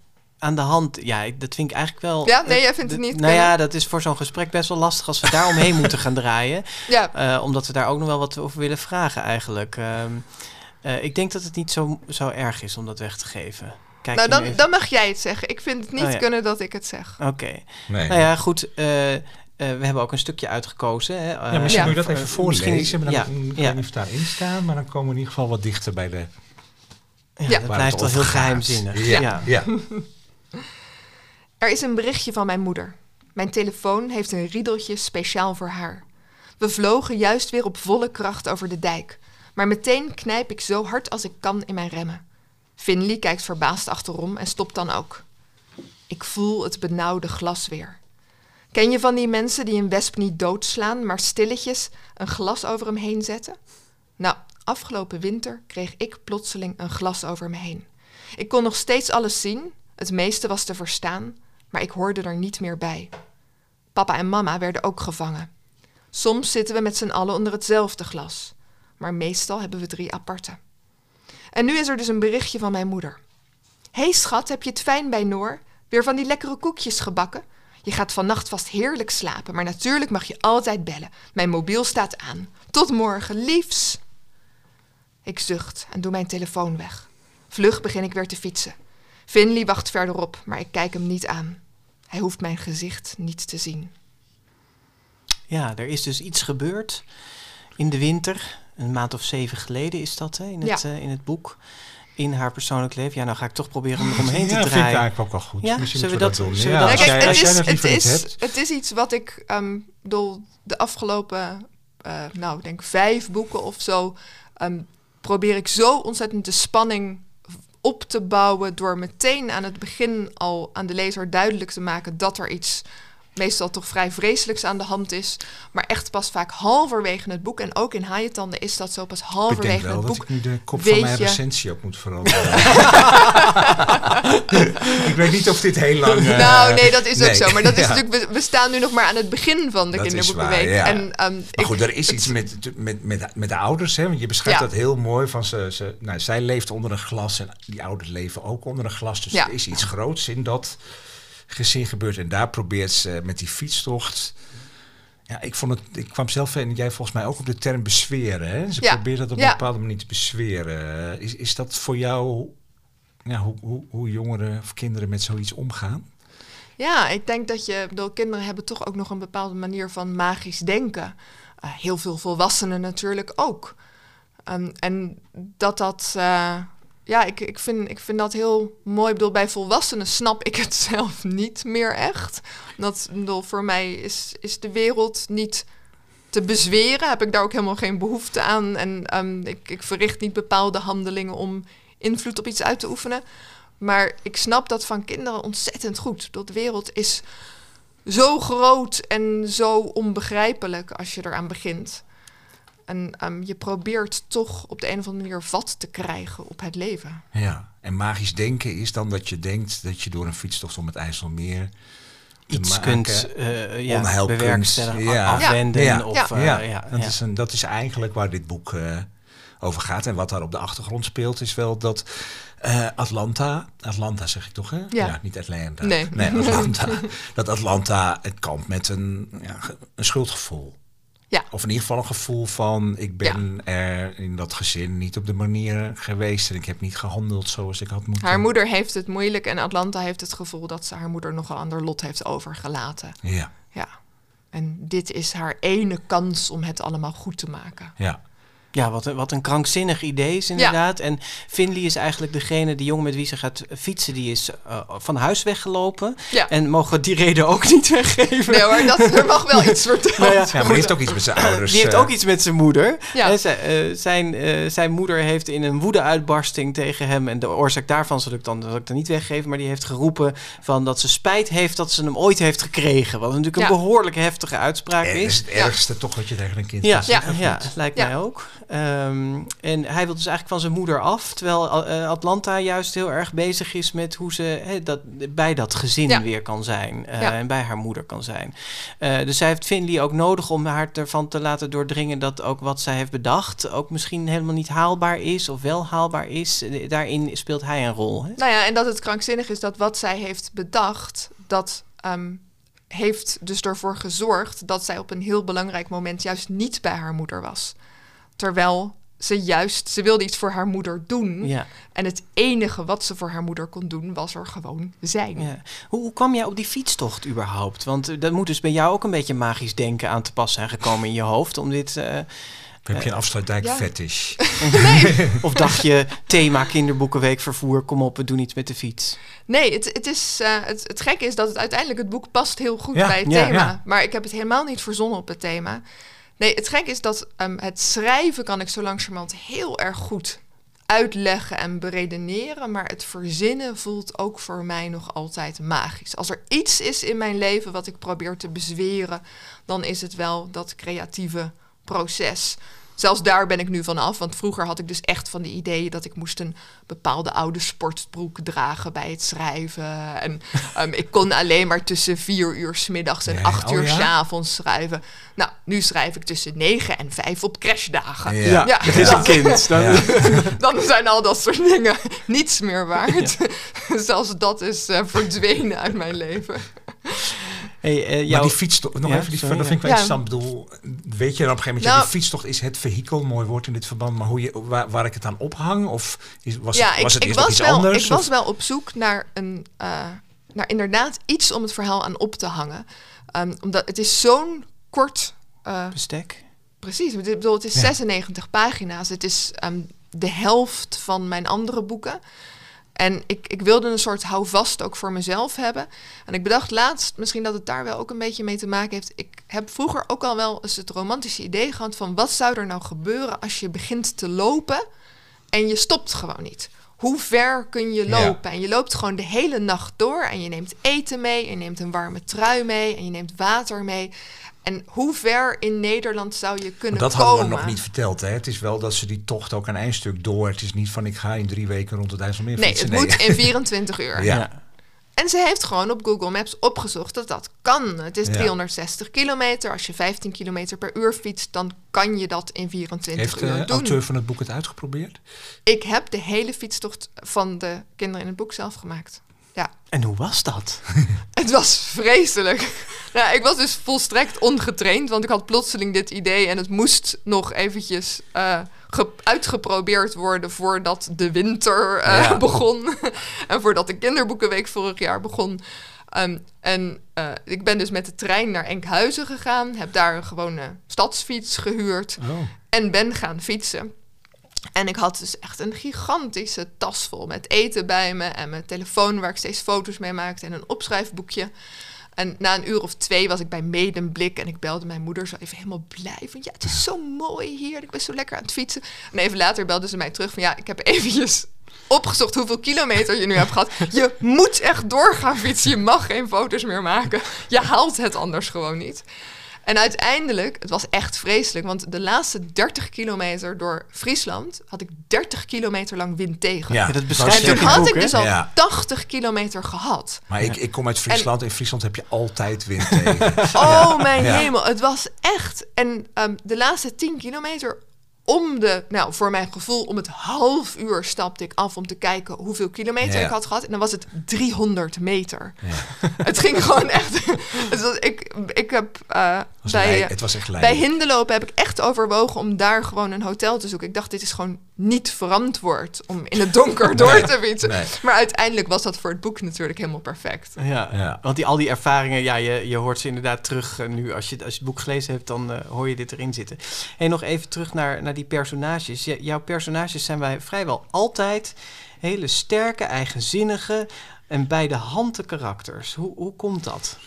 aan de hand... Ja, ik- dat vind ik eigenlijk wel... Ja, nee, jij vindt het niet Nou ja, dat is voor zo'n gesprek best wel lastig als we daar omheen moeten gaan draaien. Ja, Eh, omdat we daar ook nog wel wat over willen vragen eigenlijk. Ehm, eh, ik denk dat het niet zo, zo erg is om dat weg te geven. Kijk nou dan, even- dan mag jij het zeggen. Ik vind het niet Oh ja. kunnen dat ik het zeg. Oké. Nee. Nou ja, goed. eh, eh, we hebben ook een stukje uitgekozen. Hè, Ja, eh, misschien Ja. moet je dat even voorlezen. misschien- maar dan, ja, ik ja. het daarin staat, maar dan komen we in ieder geval wat dichter bij de... Ja, Ja. dat waar blijft wel heel geheimzinnig. Ja, Ja. Er is een berichtje van mijn moeder. Mijn telefoon heeft een riedeltje speciaal voor haar. We vlogen juist weer op volle kracht over de dijk. Maar meteen knijp ik zo hard als ik kan in mijn remmen. Finley kijkt verbaasd achterom en stopt dan ook. Ik voel het benauwde glas weer. Ken je van die mensen die een wesp niet doodslaan, maar stilletjes een glas over hem heen zetten? Nou, afgelopen winter kreeg ik plotseling een glas over me heen. Ik kon nog steeds alles zien, het meeste was te verstaan, maar ik hoorde er niet meer bij. Papa en mama werden ook gevangen. Soms zitten we met z'n allen onder hetzelfde glas, maar meestal hebben we drie aparte. En nu is er dus een berichtje van mijn moeder. Hey schat, heb je het fijn bij Noor? Weer van die lekkere koekjes gebakken? Je gaat vannacht vast heerlijk slapen, maar natuurlijk mag je altijd bellen. Mijn mobiel staat aan. Tot morgen, liefs! Ik zucht en doe mijn telefoon weg. Vlug begin ik weer te fietsen. Finley wacht verderop, maar ik kijk hem niet aan. Hij hoeft mijn gezicht niet te zien. Ja, er is dus iets gebeurd in de winter. Een maand of zeven geleden is dat hè, in, het, Ja. eh, in het boek. In haar persoonlijk leven. Ja, nou ga ik toch proberen om eromheen te Ja, vind ik draaien. eigenlijk ook wel goed. Ja, Misschien zullen we dat- dat, doen. zullen Ja, dat- als het, is, het, is, het is iets wat ik ehm, bedoel, de afgelopen, eh, nou, denk vijf boeken of zo, ehm, probeer ik zo ontzettend de spanning op te bouwen door meteen aan het begin al aan de lezer duidelijk te maken dat er iets meestal toch vrij vreselijks aan de hand is, maar echt pas vaak halverwege het boek en ook in Haaientanden is dat zo pas Ik denk halverwege wel het dat boek. ik nu de kop van mijn je- recensie ook moet veranderen. ik weet niet of dit heel lang... eh, nou, nee, dat is ook zo. Maar dat is Ja. natuurlijk, we, we staan nu nog maar aan het begin van de Dat is kinderboekenweek. waar, ja. En, ehm, Maar ik- goed, er is het- iets met, met, met, met de ouders. Hè? Want je beschrijft Ja. dat heel mooi. Van ze, ze, nou, zij leeft onder een glas en die ouders leven ook onder een glas. Dus er is iets groots in dat gezin gebeurd. En daar probeert ze met die fietstocht... Ja, ik, vond het, ik kwam zelf en jij volgens mij ook op de term besweren. Hè? Ze Ja. probeert dat op Ja. een bepaalde manier te besweren. Is, is dat voor jou ja, hoe, hoe, hoe jongeren of kinderen met zoiets omgaan? Ja, ik denk dat je, bedoel, kinderen hebben toch ook nog een bepaalde manier van magisch denken. Eh, heel veel volwassenen natuurlijk ook. Ehm, en dat dat, eh, ja, ik, ik, vind, ik vind dat heel mooi. Ik bedoel, bij volwassenen snap ik het zelf niet meer echt. Dat, voor mij is, is de wereld niet te bezweren. Heb ik daar ook helemaal geen behoefte aan. En ehm, ik, ik verricht niet bepaalde handelingen om invloed op iets uit te oefenen. Maar ik snap dat van kinderen ontzettend goed. Dat de wereld is zo groot en zo onbegrijpelijk als je eraan begint. En ehm, je probeert toch op de een of andere manier vat te krijgen op het leven. Ja, en magisch denken is dan dat je denkt dat je door een fietstocht om het IJsselmeer Iets maken, kunt uh, ja, bewerkstelligen, ja. afwenden. Ja. Of, Ja. eh, ja, ja, dat. Is een, dat is eigenlijk waar dit boek eh, over gaat. En wat daar op de achtergrond speelt, is wel dat eh, Atlanta, Atlanta zeg ik toch, hè? Ja. niet Atlanta. Nee. Atlanta. dat Atlanta het kampt met een, een schuldgevoel. Ja. Of in ieder geval een gevoel van, ik ben er in dat gezin niet op de manier geweest en ik heb niet gehandeld zoals ik had moeten. Haar moeder heeft het moeilijk en Atlanta heeft het gevoel dat ze haar moeder nogal aan haar lot heeft overgelaten. Ja, Ja. En dit is haar ene kans om het allemaal goed te maken. ja. Ja, wat een, wat een krankzinnig idee is inderdaad. En Finley is eigenlijk degene, de jongen met wie ze gaat fietsen, die is eh, van huis weggelopen. Ja. En mogen we die reden ook niet weggeven. Nee hoor, dat, er mag wel iets verteld Nou ja, Ja, maar die heeft ook iets met zijn ouders. Die heeft eh, ook iets met zijn moeder. Ja. Hè, zij- eh, zijn, eh, zijn moeder heeft in een woedeuitbarsting tegen hem... en de oorzaak daarvan zal ik dan, zal ik dan niet weggeven... maar die heeft geroepen van dat ze spijt heeft dat ze hem ooit heeft gekregen. Wat natuurlijk een behoorlijk heftige uitspraak eh, is het ergste toch wat je tegen een kind Ja, kan ja, zeggen. ja, lijkt Ja. mij ook. Ehm, en hij wil dus eigenlijk van zijn moeder af... terwijl eh, Atlanta juist heel erg bezig is met hoe ze dat, bij dat gezin Ja. weer kan zijn. eh, Ja. En bij haar moeder kan zijn. Eh, dus zij heeft Finley ook nodig om haar ervan te laten doordringen... dat ook wat zij heeft bedacht ook misschien helemaal niet haalbaar is... of wel haalbaar is. Eh, Daarin speelt hij een rol. Nou ja, en dat het krankzinnig is dat wat zij heeft bedacht, dat ehm, heeft dus ervoor gezorgd dat zij op een heel belangrijk moment juist niet bij haar moeder was. Terwijl ze juist, ze wilde iets voor haar moeder doen. Ja, En het enige wat ze voor haar moeder kon doen, was er gewoon zijn. ja. Hoe, hoe kwam jij op die fietstocht überhaupt? Want eh, dat moet dus bij jou ook een beetje magisch denken aan te pas zijn gekomen in je hoofd... om dit... eh, Heb je een afsluitdijk Ja. fetish? Of dacht je, thema kinderboekenweek vervoer, kom op, we doen iets met de fiets. Nee, het, het, is, eh, het, het gekke is dat het uiteindelijk het boek past heel goed Ja, bij het ja, thema. ja. Maar ik heb het helemaal niet verzonnen op het thema. Nee, het gekke is dat ehm, het schrijven kan ik zo langzamerhand heel erg goed uitleggen en beredeneren. Maar het verzinnen voelt ook voor mij nog altijd magisch. Als er iets is in mijn leven wat ik probeer te bezweren, dan is het wel dat creatieve proces. Zelfs daar ben ik nu van af. Want vroeger had ik dus echt van die ideeën dat ik moest een bepaalde oude sportbroek dragen bij het schrijven. En ehm, ik kon alleen maar tussen vier uur 's middags en Nee, acht oh uur ja? 's avonds schrijven. Nou, nu schrijf ik tussen negen en vijf op crashdagen. Ja. Ja. dat is een kind. Dan, Ja. Dan zijn al dat soort dingen niets meer waard. Zelfs dat is eh, verdwenen uit mijn leven. Hey, eh, Maar jouw- die fietstocht, nog Ja, even, die, sorry, dat vind ik wel ja. interessant. Ik bedoel, weet je dan op een gegeven moment, ja, Nou- die fietstocht is het vehikel, mooi woord in dit verband, maar hoe je, waar, waar ik het aan ophang? Of is, was, ja, het, ik, was het ik eerst nog was iets wel, anders? Ik was wel op zoek naar een, eh, naar inderdaad iets om het verhaal aan op te hangen. Ehm, omdat het is zo'n kort, eh, bestek. precies, ik bedoel, het is Ja. 96 pagina's. Het is ehm, de helft van mijn andere boeken. En ik, ik wilde een soort houvast ook voor mezelf hebben. En ik bedacht laatst, misschien dat het daar wel ook een beetje mee te maken heeft. Ik heb vroeger ook al wel eens het romantische idee gehad van wat zou er nou gebeuren als je begint te lopen en je stopt gewoon niet. Hoe ver kun je Ja. lopen? En je loopt gewoon de hele nacht door en je neemt eten mee, en je neemt een warme trui mee en je neemt water mee. En hoe ver in Nederland zou je Maar kunnen dat komen? hadden we nog niet verteld. Hè? Het is wel dat ze die tocht ook een eindstuk door. Het is niet van ik ga in drie weken rond het IJsselmeer Nee, fietsen. het moet in 24 uur. Ja. En ze heeft gewoon op Google Maps opgezocht dat dat kan. Het is Ja. 360 kilometer. Als je 15 kilometer per uur fietst, dan kan je dat in 24 Heeft de uur doen. auteur van het boek het uitgeprobeerd? Ik heb de hele fietstocht van de kinderen in het boek zelf gemaakt. Ja, En hoe was dat? het was vreselijk. Nou, ik was dus volstrekt ongetraind, want ik had plotseling dit idee en het moest nog eventjes eh, ge- uitgeprobeerd worden voordat de winter eh, Ja. begon en voordat de kinderboekenweek vorig jaar begon. Ehm, en eh, ik ben dus met de trein naar Enkhuizen gegaan, heb daar een gewone stadsfiets gehuurd Oh. en ben gaan fietsen. En ik had dus echt een gigantische tas vol met eten bij me en mijn telefoon waar ik steeds foto's mee maakte en een opschrijfboekje. En na een uur of twee was ik bij Medemblik en ik belde mijn moeder zo even helemaal blij. Van ja, het is zo mooi hier, ik ben zo lekker aan het fietsen. En even later belde ze mij terug van ja, ik heb eventjes opgezocht hoeveel kilometer je nu hebt gehad. Je moet echt doorgaan fietsen, je mag geen foto's meer maken. Je haalt het anders gewoon niet. En uiteindelijk, het was echt vreselijk, want de laatste 30 kilometer door Friesland had ik 30 kilometer lang wind tegen. Ja, dat dat beschrijf is je En ook toen had ik dus al Ja. 80 kilometer gehad. Maar ik, ik kom uit Friesland. In Friesland heb je altijd wind tegen. Oh, mijn Ja. hemel. Het was echt. En ehm, de laatste 10 kilometer om de, nou voor mijn gevoel, om het half uur stapte ik af om te kijken hoeveel kilometer Ja. ik had gehad. En dan was het 300 meter. Ja. Het ging gewoon echt. Het was, ik, ik heb eh, Was bij, lei- het was echt bij. Hindelopen heb ik echt overwogen om daar gewoon een hotel te zoeken. Ik dacht, dit is gewoon niet verantwoord om in het donker door te fietsen. nee. Maar uiteindelijk was dat voor het boek natuurlijk helemaal perfect. Ja, Ja. want die, al die ervaringen, ja, je, je hoort ze inderdaad terug eh, nu. Als je, als je het boek gelezen hebt, dan eh, hoor je dit erin zitten. En nog even terug naar, naar die personages. Jouw personages zijn wij vrijwel altijd hele sterke, eigenzinnige en bij de hand de karakters. Hoe, hoe komt dat?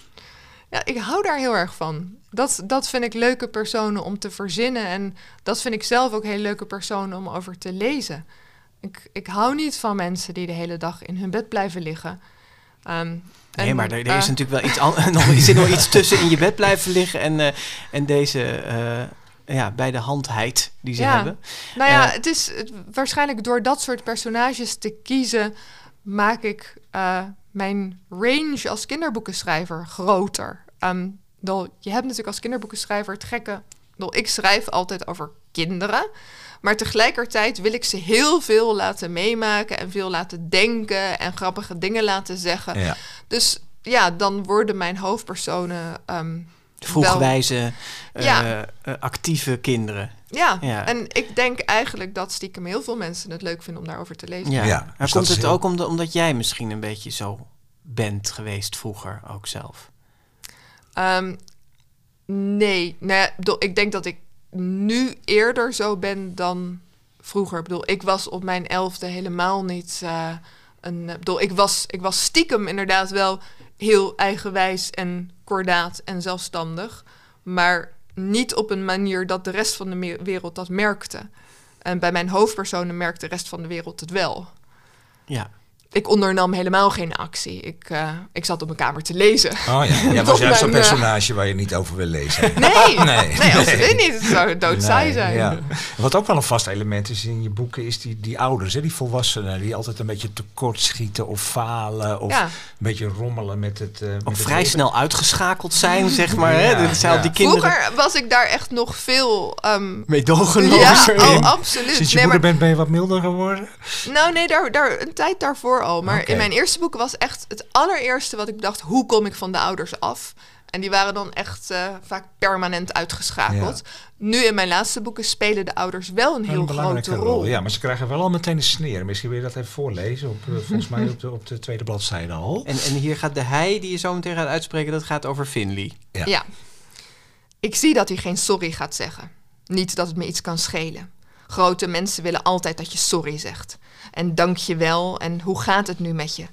Ja, ik hou daar heel erg van. Dat, dat vind ik leuke personen om te verzinnen. En dat vind ik zelf ook heel leuke personen om over te lezen. Ik, ik hou niet van mensen die de hele dag in hun bed blijven liggen. Ehm, Nee, en, maar er, er eh, is natuurlijk wel iets an- nog, er zit nog iets tussen in je bed blijven liggen en, eh, en deze eh, ja, bij de handheid die ze Ja. hebben. Nou ja, Eh, het is het- waarschijnlijk door dat soort personages te kiezen, maak ik eh, mijn range als kinderboekenschrijver groter. Bedoel, je hebt natuurlijk als kinderboekenschrijver het gekke. ik schrijf altijd over kinderen. Maar tegelijkertijd wil ik ze heel veel laten meemaken en veel laten denken en grappige dingen laten zeggen. Ja. Dus ja, dan worden mijn hoofdpersonen. ehm, Vroegwijze, eh, Ja. eh, actieve kinderen. ja. Ja. en ik denk eigenlijk dat stiekem heel veel mensen het leuk vinden om daarover te lezen. Ja. Ja, maar dus komt het heel- ook omdat, omdat jij misschien een beetje zo bent geweest vroeger ook zelf? Ehm, nee, nou ik denk dat ik nu eerder zo ben dan vroeger. Ik bedoel, ik was op mijn elfde helemaal niet eh, een... Ik bedoel, ik was, ik was stiekem inderdaad wel heel eigenwijs en kordaat en zelfstandig. Maar niet op een manier dat de rest van de wereld dat merkte. En bij mijn hoofdpersonen merkt de rest van de wereld het wel. Ja. Ik ondernam helemaal geen actie. Ik, eh, ik zat op mijn kamer te lezen. Oh ja, jij was juist zo'n eh, personage waar je niet over wil lezen. Nee, Nee. nee, absoluut niet. Het zou doodsaai Nee, zijn. ja. Wat ook wel een vast element is in je boeken, is die, die ouders, hè, die volwassenen, die altijd een beetje tekortschieten of falen of Ja. een beetje rommelen met het. eh, met vrij snel uitgeschakeld zijn, zeg maar. Hè? Ja, zijn die kinderen Vroeger was ik daar echt nog veel... ehm, meedogenlozer ja, in. oh, absoluut. Sinds je Nee, moeder maar, bent, ben je wat milder geworden? nou nee, daar, daar, een tijd daarvoor al. Maar in mijn eerste boek was echt het allereerste wat ik bedacht... hoe kom ik van de ouders af? En die waren dan echt eh, vaak permanent uitgeschakeld. Nu in mijn laatste boeken spelen de ouders wel een heel een belangrijke grote rol. rol. Ja, maar ze krijgen wel al meteen een sneer. Misschien wil je dat even voorlezen, op, eh, volgens mij op de, op de tweede bladzijde al. En, en hier gaat de hij die je zo meteen gaat uitspreken, dat gaat over Finley. Ja. Ja. Ik zie dat hij geen sorry gaat zeggen. Niet dat het me iets kan schelen. Grote mensen willen altijd dat je sorry zegt. En dank je wel en hoe gaat het nu met je?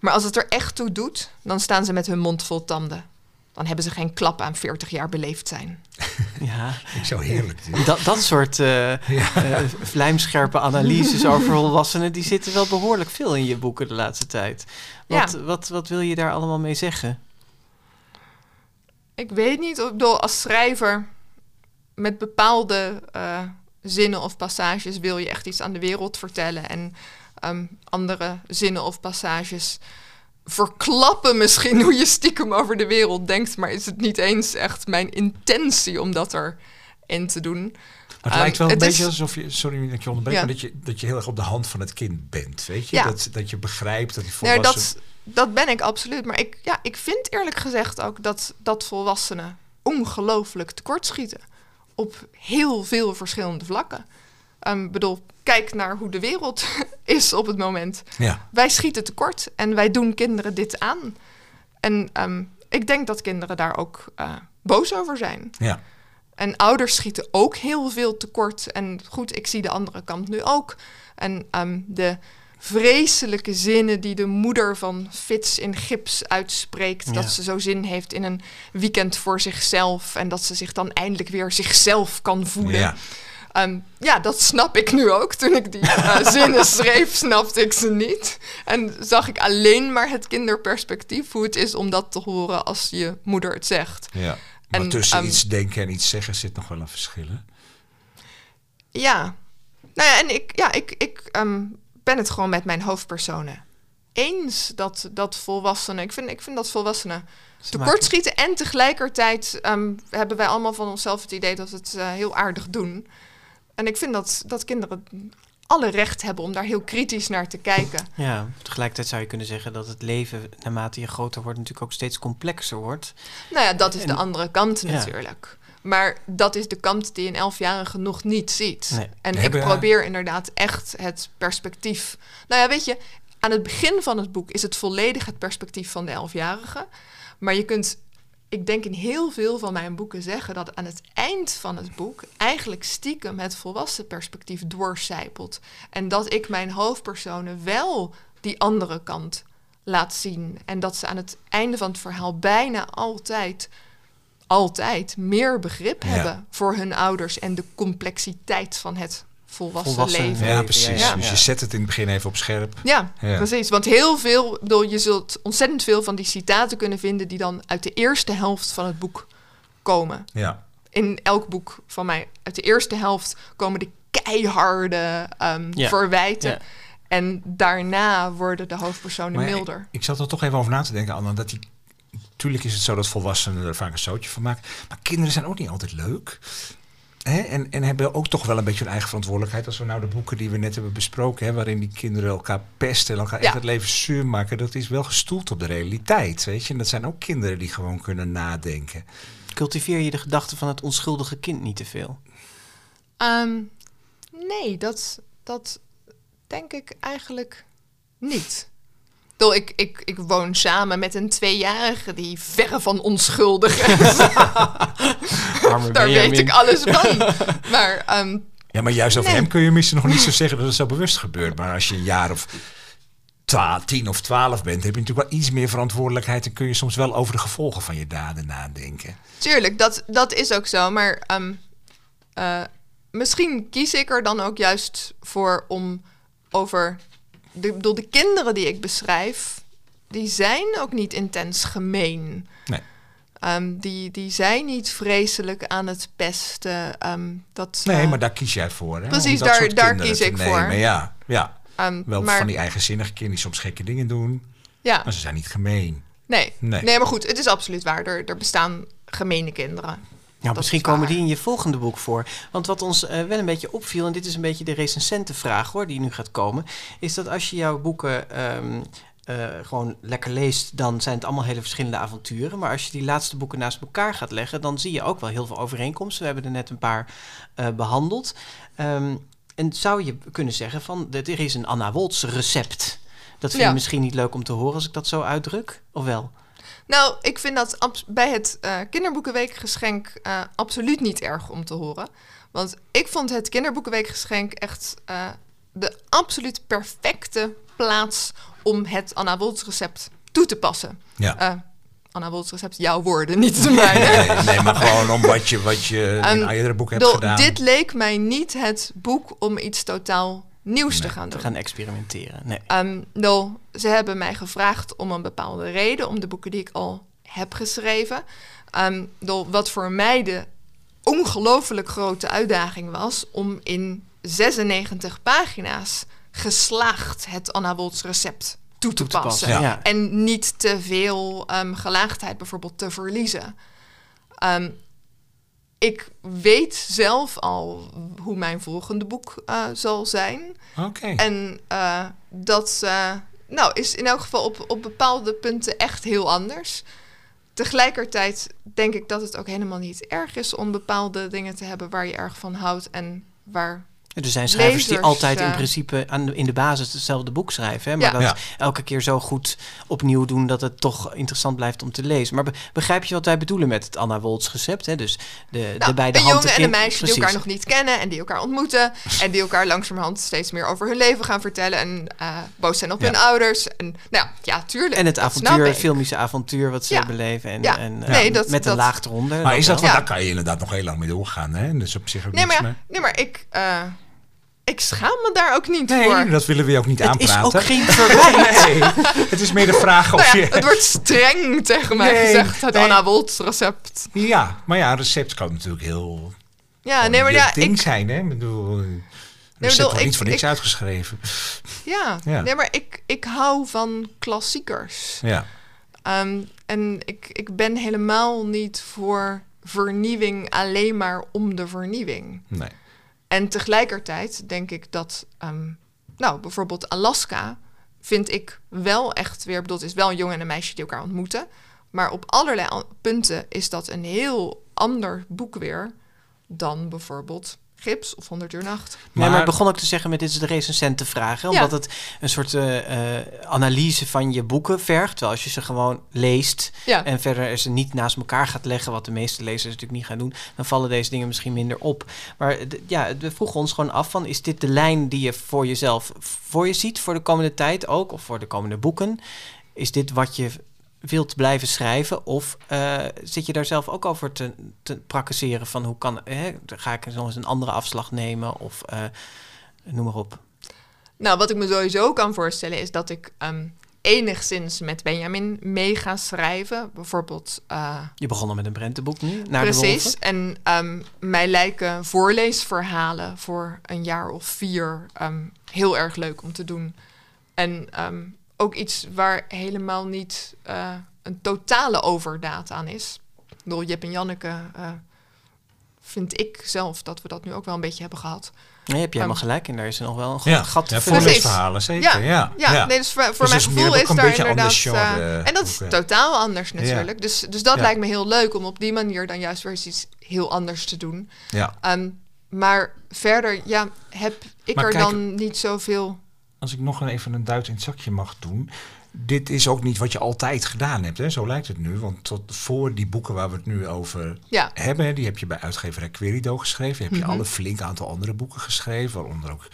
Maar als het er echt toe doet, dan staan ze met hun mond vol tanden. Dan hebben ze geen klap aan 40 jaar beleefd zijn. Ja, Zo heerlijk. dat, dat soort eh, eh, vlijmscherpe analyses over volwassenen, die zitten wel behoorlijk veel in je boeken de laatste tijd. Wat, Ja. wat, wat wil je daar allemaal mee zeggen? Ik weet niet, ik bedoel, als schrijver met bepaalde eh, zinnen of passages wil je echt iets aan de wereld vertellen. En ehm, andere zinnen of passages verklappen misschien hoe je stiekem over de wereld denkt. Maar is het niet eens echt mijn intentie om dat erin te doen. Maar het Ehm, lijkt wel een het is- beetje alsof je, sorry dat je onderbreekt, Ja. maar dat je, dat je heel erg op de hand van het kind bent. Weet je? Ja. Dat, dat je begrijpt dat die Nee, volwassen... dat, dat ben ik absoluut. Maar ik, ja, ik vind eerlijk gezegd ook dat, dat volwassenen ongelooflijk tekortschieten. Op heel veel verschillende vlakken. Ik bedoel, kijk naar hoe de wereld is op het moment. Ja. Wij schieten tekort en wij doen kinderen dit aan. En ehm, ik denk dat kinderen daar ook eh, boos over zijn. Ja. En ouders schieten ook heel veel tekort. En goed, ik zie de andere kant nu ook. En ehm, de vreselijke zinnen die de moeder van Fitz in gips uitspreekt. Ja. Dat ze zo zin heeft in een weekend voor zichzelf. En dat ze zich dan eindelijk weer zichzelf kan voelen. Ja. Ehm, ja, dat snap ik nu ook. Toen ik die eh, zinnen schreef, snapte ik ze niet. En zag ik alleen maar het kinderperspectief, hoe het is om dat te horen als je moeder het zegt. Ja. Maar En, tussen ehm, iets denken en iets zeggen zit nog wel een verschil. hè? Ja. Nou ja, en ik, ja, ik, ik ehm, ben het gewoon met mijn hoofdpersonen eens dat, dat volwassenen... Ik vind, ik vind dat volwassenen tekortschieten en tegelijkertijd ehm, hebben wij allemaal van onszelf het idee dat we het eh, heel aardig doen. En ik vind dat, dat kinderen alle recht hebben om daar heel kritisch naar te kijken. Ja, tegelijkertijd zou je kunnen zeggen dat het leven, naarmate je groter wordt, natuurlijk ook steeds complexer wordt. Nou ja, dat is de andere kant Ja. Maar dat is de kant die een elfjarige nog niet ziet. Nee. En ik probeer inderdaad echt het perspectief. Nou ja, weet je, aan het begin van het boek is het volledig het perspectief van de elfjarige. Maar je kunt, ik denk in heel veel van mijn boeken zeggen dat aan het eind van het boek eigenlijk stiekem het volwassen perspectief doorcijpelt. En dat ik mijn hoofdpersonen wel die andere kant laat zien. En dat ze aan het einde van het verhaal bijna altijd, altijd meer begrip Ja. hebben voor hun ouders en de complexiteit van het volwassen, Volwassen leven. Ja, precies. ja. Dus je zet het in het begin even op scherp. Ja, Ja. precies. Want heel veel, bedoel, je zult ontzettend veel van die citaten kunnen vinden die dan uit de eerste helft van het boek komen. Ja. In elk boek van mij, uit de eerste helft komen de keiharde ehm, Ja. verwijten. Ja. En daarna worden de hoofdpersonen Maar milder. Ik, ik zat er toch even over na te denken, Anna, dat die... Tuurlijk is het zo dat volwassenen er vaak een zootje van maken. Maar kinderen zijn ook niet altijd leuk. Hè? En, en hebben ook toch wel een beetje hun eigen verantwoordelijkheid. Als we nou de boeken die we net hebben besproken, hè, waarin die kinderen elkaar pesten en elkaar Ja. echt het leven zuur maken, dat is wel gestoeld op de realiteit. Weet je? En dat zijn ook kinderen die gewoon kunnen nadenken. Cultiveer je de gedachte van het onschuldige kind niet te veel? Ehm, nee, dat, dat denk ik eigenlijk niet. Ik, bedoel, ik, ik, ik woon samen met een tweejarige die verre van onschuldig is. Daar weet ik alles van. Maar ehm, Ja, maar juist over Nee. hem kun je misschien nog niet zo zeggen dat het zo bewust gebeurt. Maar als je een jaar of twa- tien of twaalf bent, heb je natuurlijk wel iets meer verantwoordelijkheid. En kun je soms wel over de gevolgen van je daden nadenken. tuurlijk, dat, dat is ook zo. Maar ehm, eh, misschien kies ik er dan ook juist voor om over... De, bedoel, de kinderen die ik beschrijf, die zijn ook niet intens gemeen. Nee. Ehm, die, die zijn niet vreselijk aan het pesten. ehm, dat, Nee, eh, maar daar kies jij voor. Hè? Precies, daar- daar kies ik voor. Ja, ja. ehm, wel maar, van die eigenzinnige kinderen die soms gekke dingen doen. ja, Maar ze zijn niet gemeen. nee. Nee. nee. maar goed, het is absoluut waar. Er, er bestaan gemene kinderen. Dat misschien komen die in je volgende boek voor. Want wat ons eh, wel een beetje opviel, en dit is een beetje de recensente vraag hoor, die nu gaat komen, is dat als je jouw boeken ehm, eh, gewoon lekker leest, dan zijn het allemaal hele verschillende avonturen. Maar als je die laatste boeken naast elkaar gaat leggen, dan zie je ook wel heel veel overeenkomsten. We hebben er net een paar eh, behandeld. Ehm, en zou je kunnen zeggen van, er is een Anna Woltz recept. Dat vind je Ja. misschien niet leuk om te horen als ik dat zo uitdruk, of wel? Nou, ik vind dat bij het eh, kinderboekenweekgeschenk eh, absoluut niet erg om te horen. Want ik vond het kinderboekenweekgeschenk echt eh, de absoluut perfecte plaats om het Anna Woltz recept toe te passen. Ja. Anna Woltz recept, jouw woorden, niet de mijne. Nee, nee, maar gewoon om wat je, wat je in Ehm, eerdere boeken hebt gedaan. Dit leek mij niet het boek om iets totaal nieuws te gaan Te doen. gaan experimenteren. Nee. Wel, ze hebben mij gevraagd om een bepaalde reden, om de boeken die ik al heb geschreven. Wel, wat voor mij de ongelooflijk grote uitdaging was om in 96 pagina's geslaagd het Anna Woltz recept toe te, Toe te passen. passen, Ja. ja. En niet te veel ehm, gelaagdheid bijvoorbeeld te verliezen. Ik weet zelf al hoe mijn volgende boek eh, zal zijn. Oké. En eh, dat eh, nou, is in elk geval op, op bepaalde punten echt heel anders. Tegelijkertijd denk ik dat het ook helemaal niet erg is om bepaalde dingen te hebben waar je erg van houdt en waar Er zijn schrijvers die altijd in principe aan, in de basis hetzelfde boek schrijven. Hè? Maar Ja. dat Ja. elke keer zo goed opnieuw doen dat het toch interessant blijft om te lezen. Maar be- begrijp je wat wij bedoelen met het Anna Woltz recept? Hè? Dus de, Nou, de beide handen jongen en een meisje die elkaar Precies. nog niet kennen en die elkaar ontmoeten. en die elkaar langzamerhand steeds meer over hun leven gaan vertellen. En eh, boos zijn op Ja. hun ouders. En nou ja, ja, tuurlijk. En het avontuur, het filmische avontuur wat ze Ja. beleven. En, Ja. en Nee, eh, dat- met een dat- laag eronder. Maar is dat, wel. daar kan je inderdaad nog heel lang mee doorgaan. Hè? Dus op zich ook Nee, niks maar, nee, maar ik, eh, ik schaam me daar ook niet Nee, voor. dat willen we je ook niet Het is aanpraten. ook geen verwijt. Nee, het is meer de vraag of Nou ja, je... het wordt streng tegen mij Nee, gezegd, het nee. Anna recept. Ja, maar ja, recept kan natuurlijk heel... Ja, nee, maar ja, ding ik, zijn, hè? Ik bedoel, wordt ik- niet voor niks ik- uitgeschreven. ja, Ja. Nee, maar ik, ik hou van klassiekers. Ja, Ehm, en ik, ik ben helemaal niet voor vernieuwing alleen maar om de vernieuwing. nee. En tegelijkertijd denk ik dat, ehm, nou, bijvoorbeeld Alaska vind ik wel echt weer, het is wel een jongen en een meisje die elkaar ontmoeten. Maar op allerlei punten is dat een heel ander boek weer dan bijvoorbeeld Gips of 100 uur nacht. Nee, maar Maar- ik begon ook te zeggen met dit is de recensenten vragen. Ja. Omdat het een soort eh, eh, analyse van je boeken vergt. Terwijl als je ze gewoon leest Ja, en verder ze niet naast elkaar gaat leggen, wat de meeste lezers natuurlijk niet gaan doen, dan vallen deze dingen misschien minder op. Maar ja, we vroegen ons gewoon af van, is dit de lijn die je voor jezelf voor je ziet voor de komende tijd ook, of voor de komende boeken? Is dit wat je wilt blijven schrijven? Of eh, zit je daar zelf ook over te, te praktiseren van hoe kan, hè, ga ik nog eens een andere afslag nemen of eh, noem maar op. nou wat ik me sowieso kan voorstellen is dat ik ehm, enigszins met Benjamin mee ga schrijven. Bijvoorbeeld eh, Je begon al met een Brentenboek nu, naar Precies. En ehm, mij lijken voorleesverhalen voor een jaar of vier ehm, heel erg leuk om te doen. En ook iets waar helemaal niet eh, een totale overdaad aan is. Ik bedoel, Jip en Janneke eh, vind ik zelf dat we dat nu ook wel een beetje hebben gehad. Nee, heb je helemaal Ehm, gelijk in. Daar is nog wel een Ja, gat te ja vullen. Precies. voorleesverhalen, zeker. Ja, Ja, Nee, dus voor, voor Dus mijn is gevoel is daar inderdaad... genre, eh, en dat is totaal anders natuurlijk. Dus, dus dat Ja. lijkt me heel leuk om op die manier dan juist weer iets heel anders te doen. ja. Ehm, maar verder, ja, heb ik Maar er kijk- dan niet zoveel... Als ik nog even een duit in het zakje mag doen. Dit is ook niet wat je altijd gedaan hebt, hè? zo lijkt het nu. Want tot voor die boeken waar we het nu over Ja, hebben, die heb je bij uitgeverij Querido geschreven. Heb je Mhm. al een flink aantal andere boeken geschreven, waaronder ook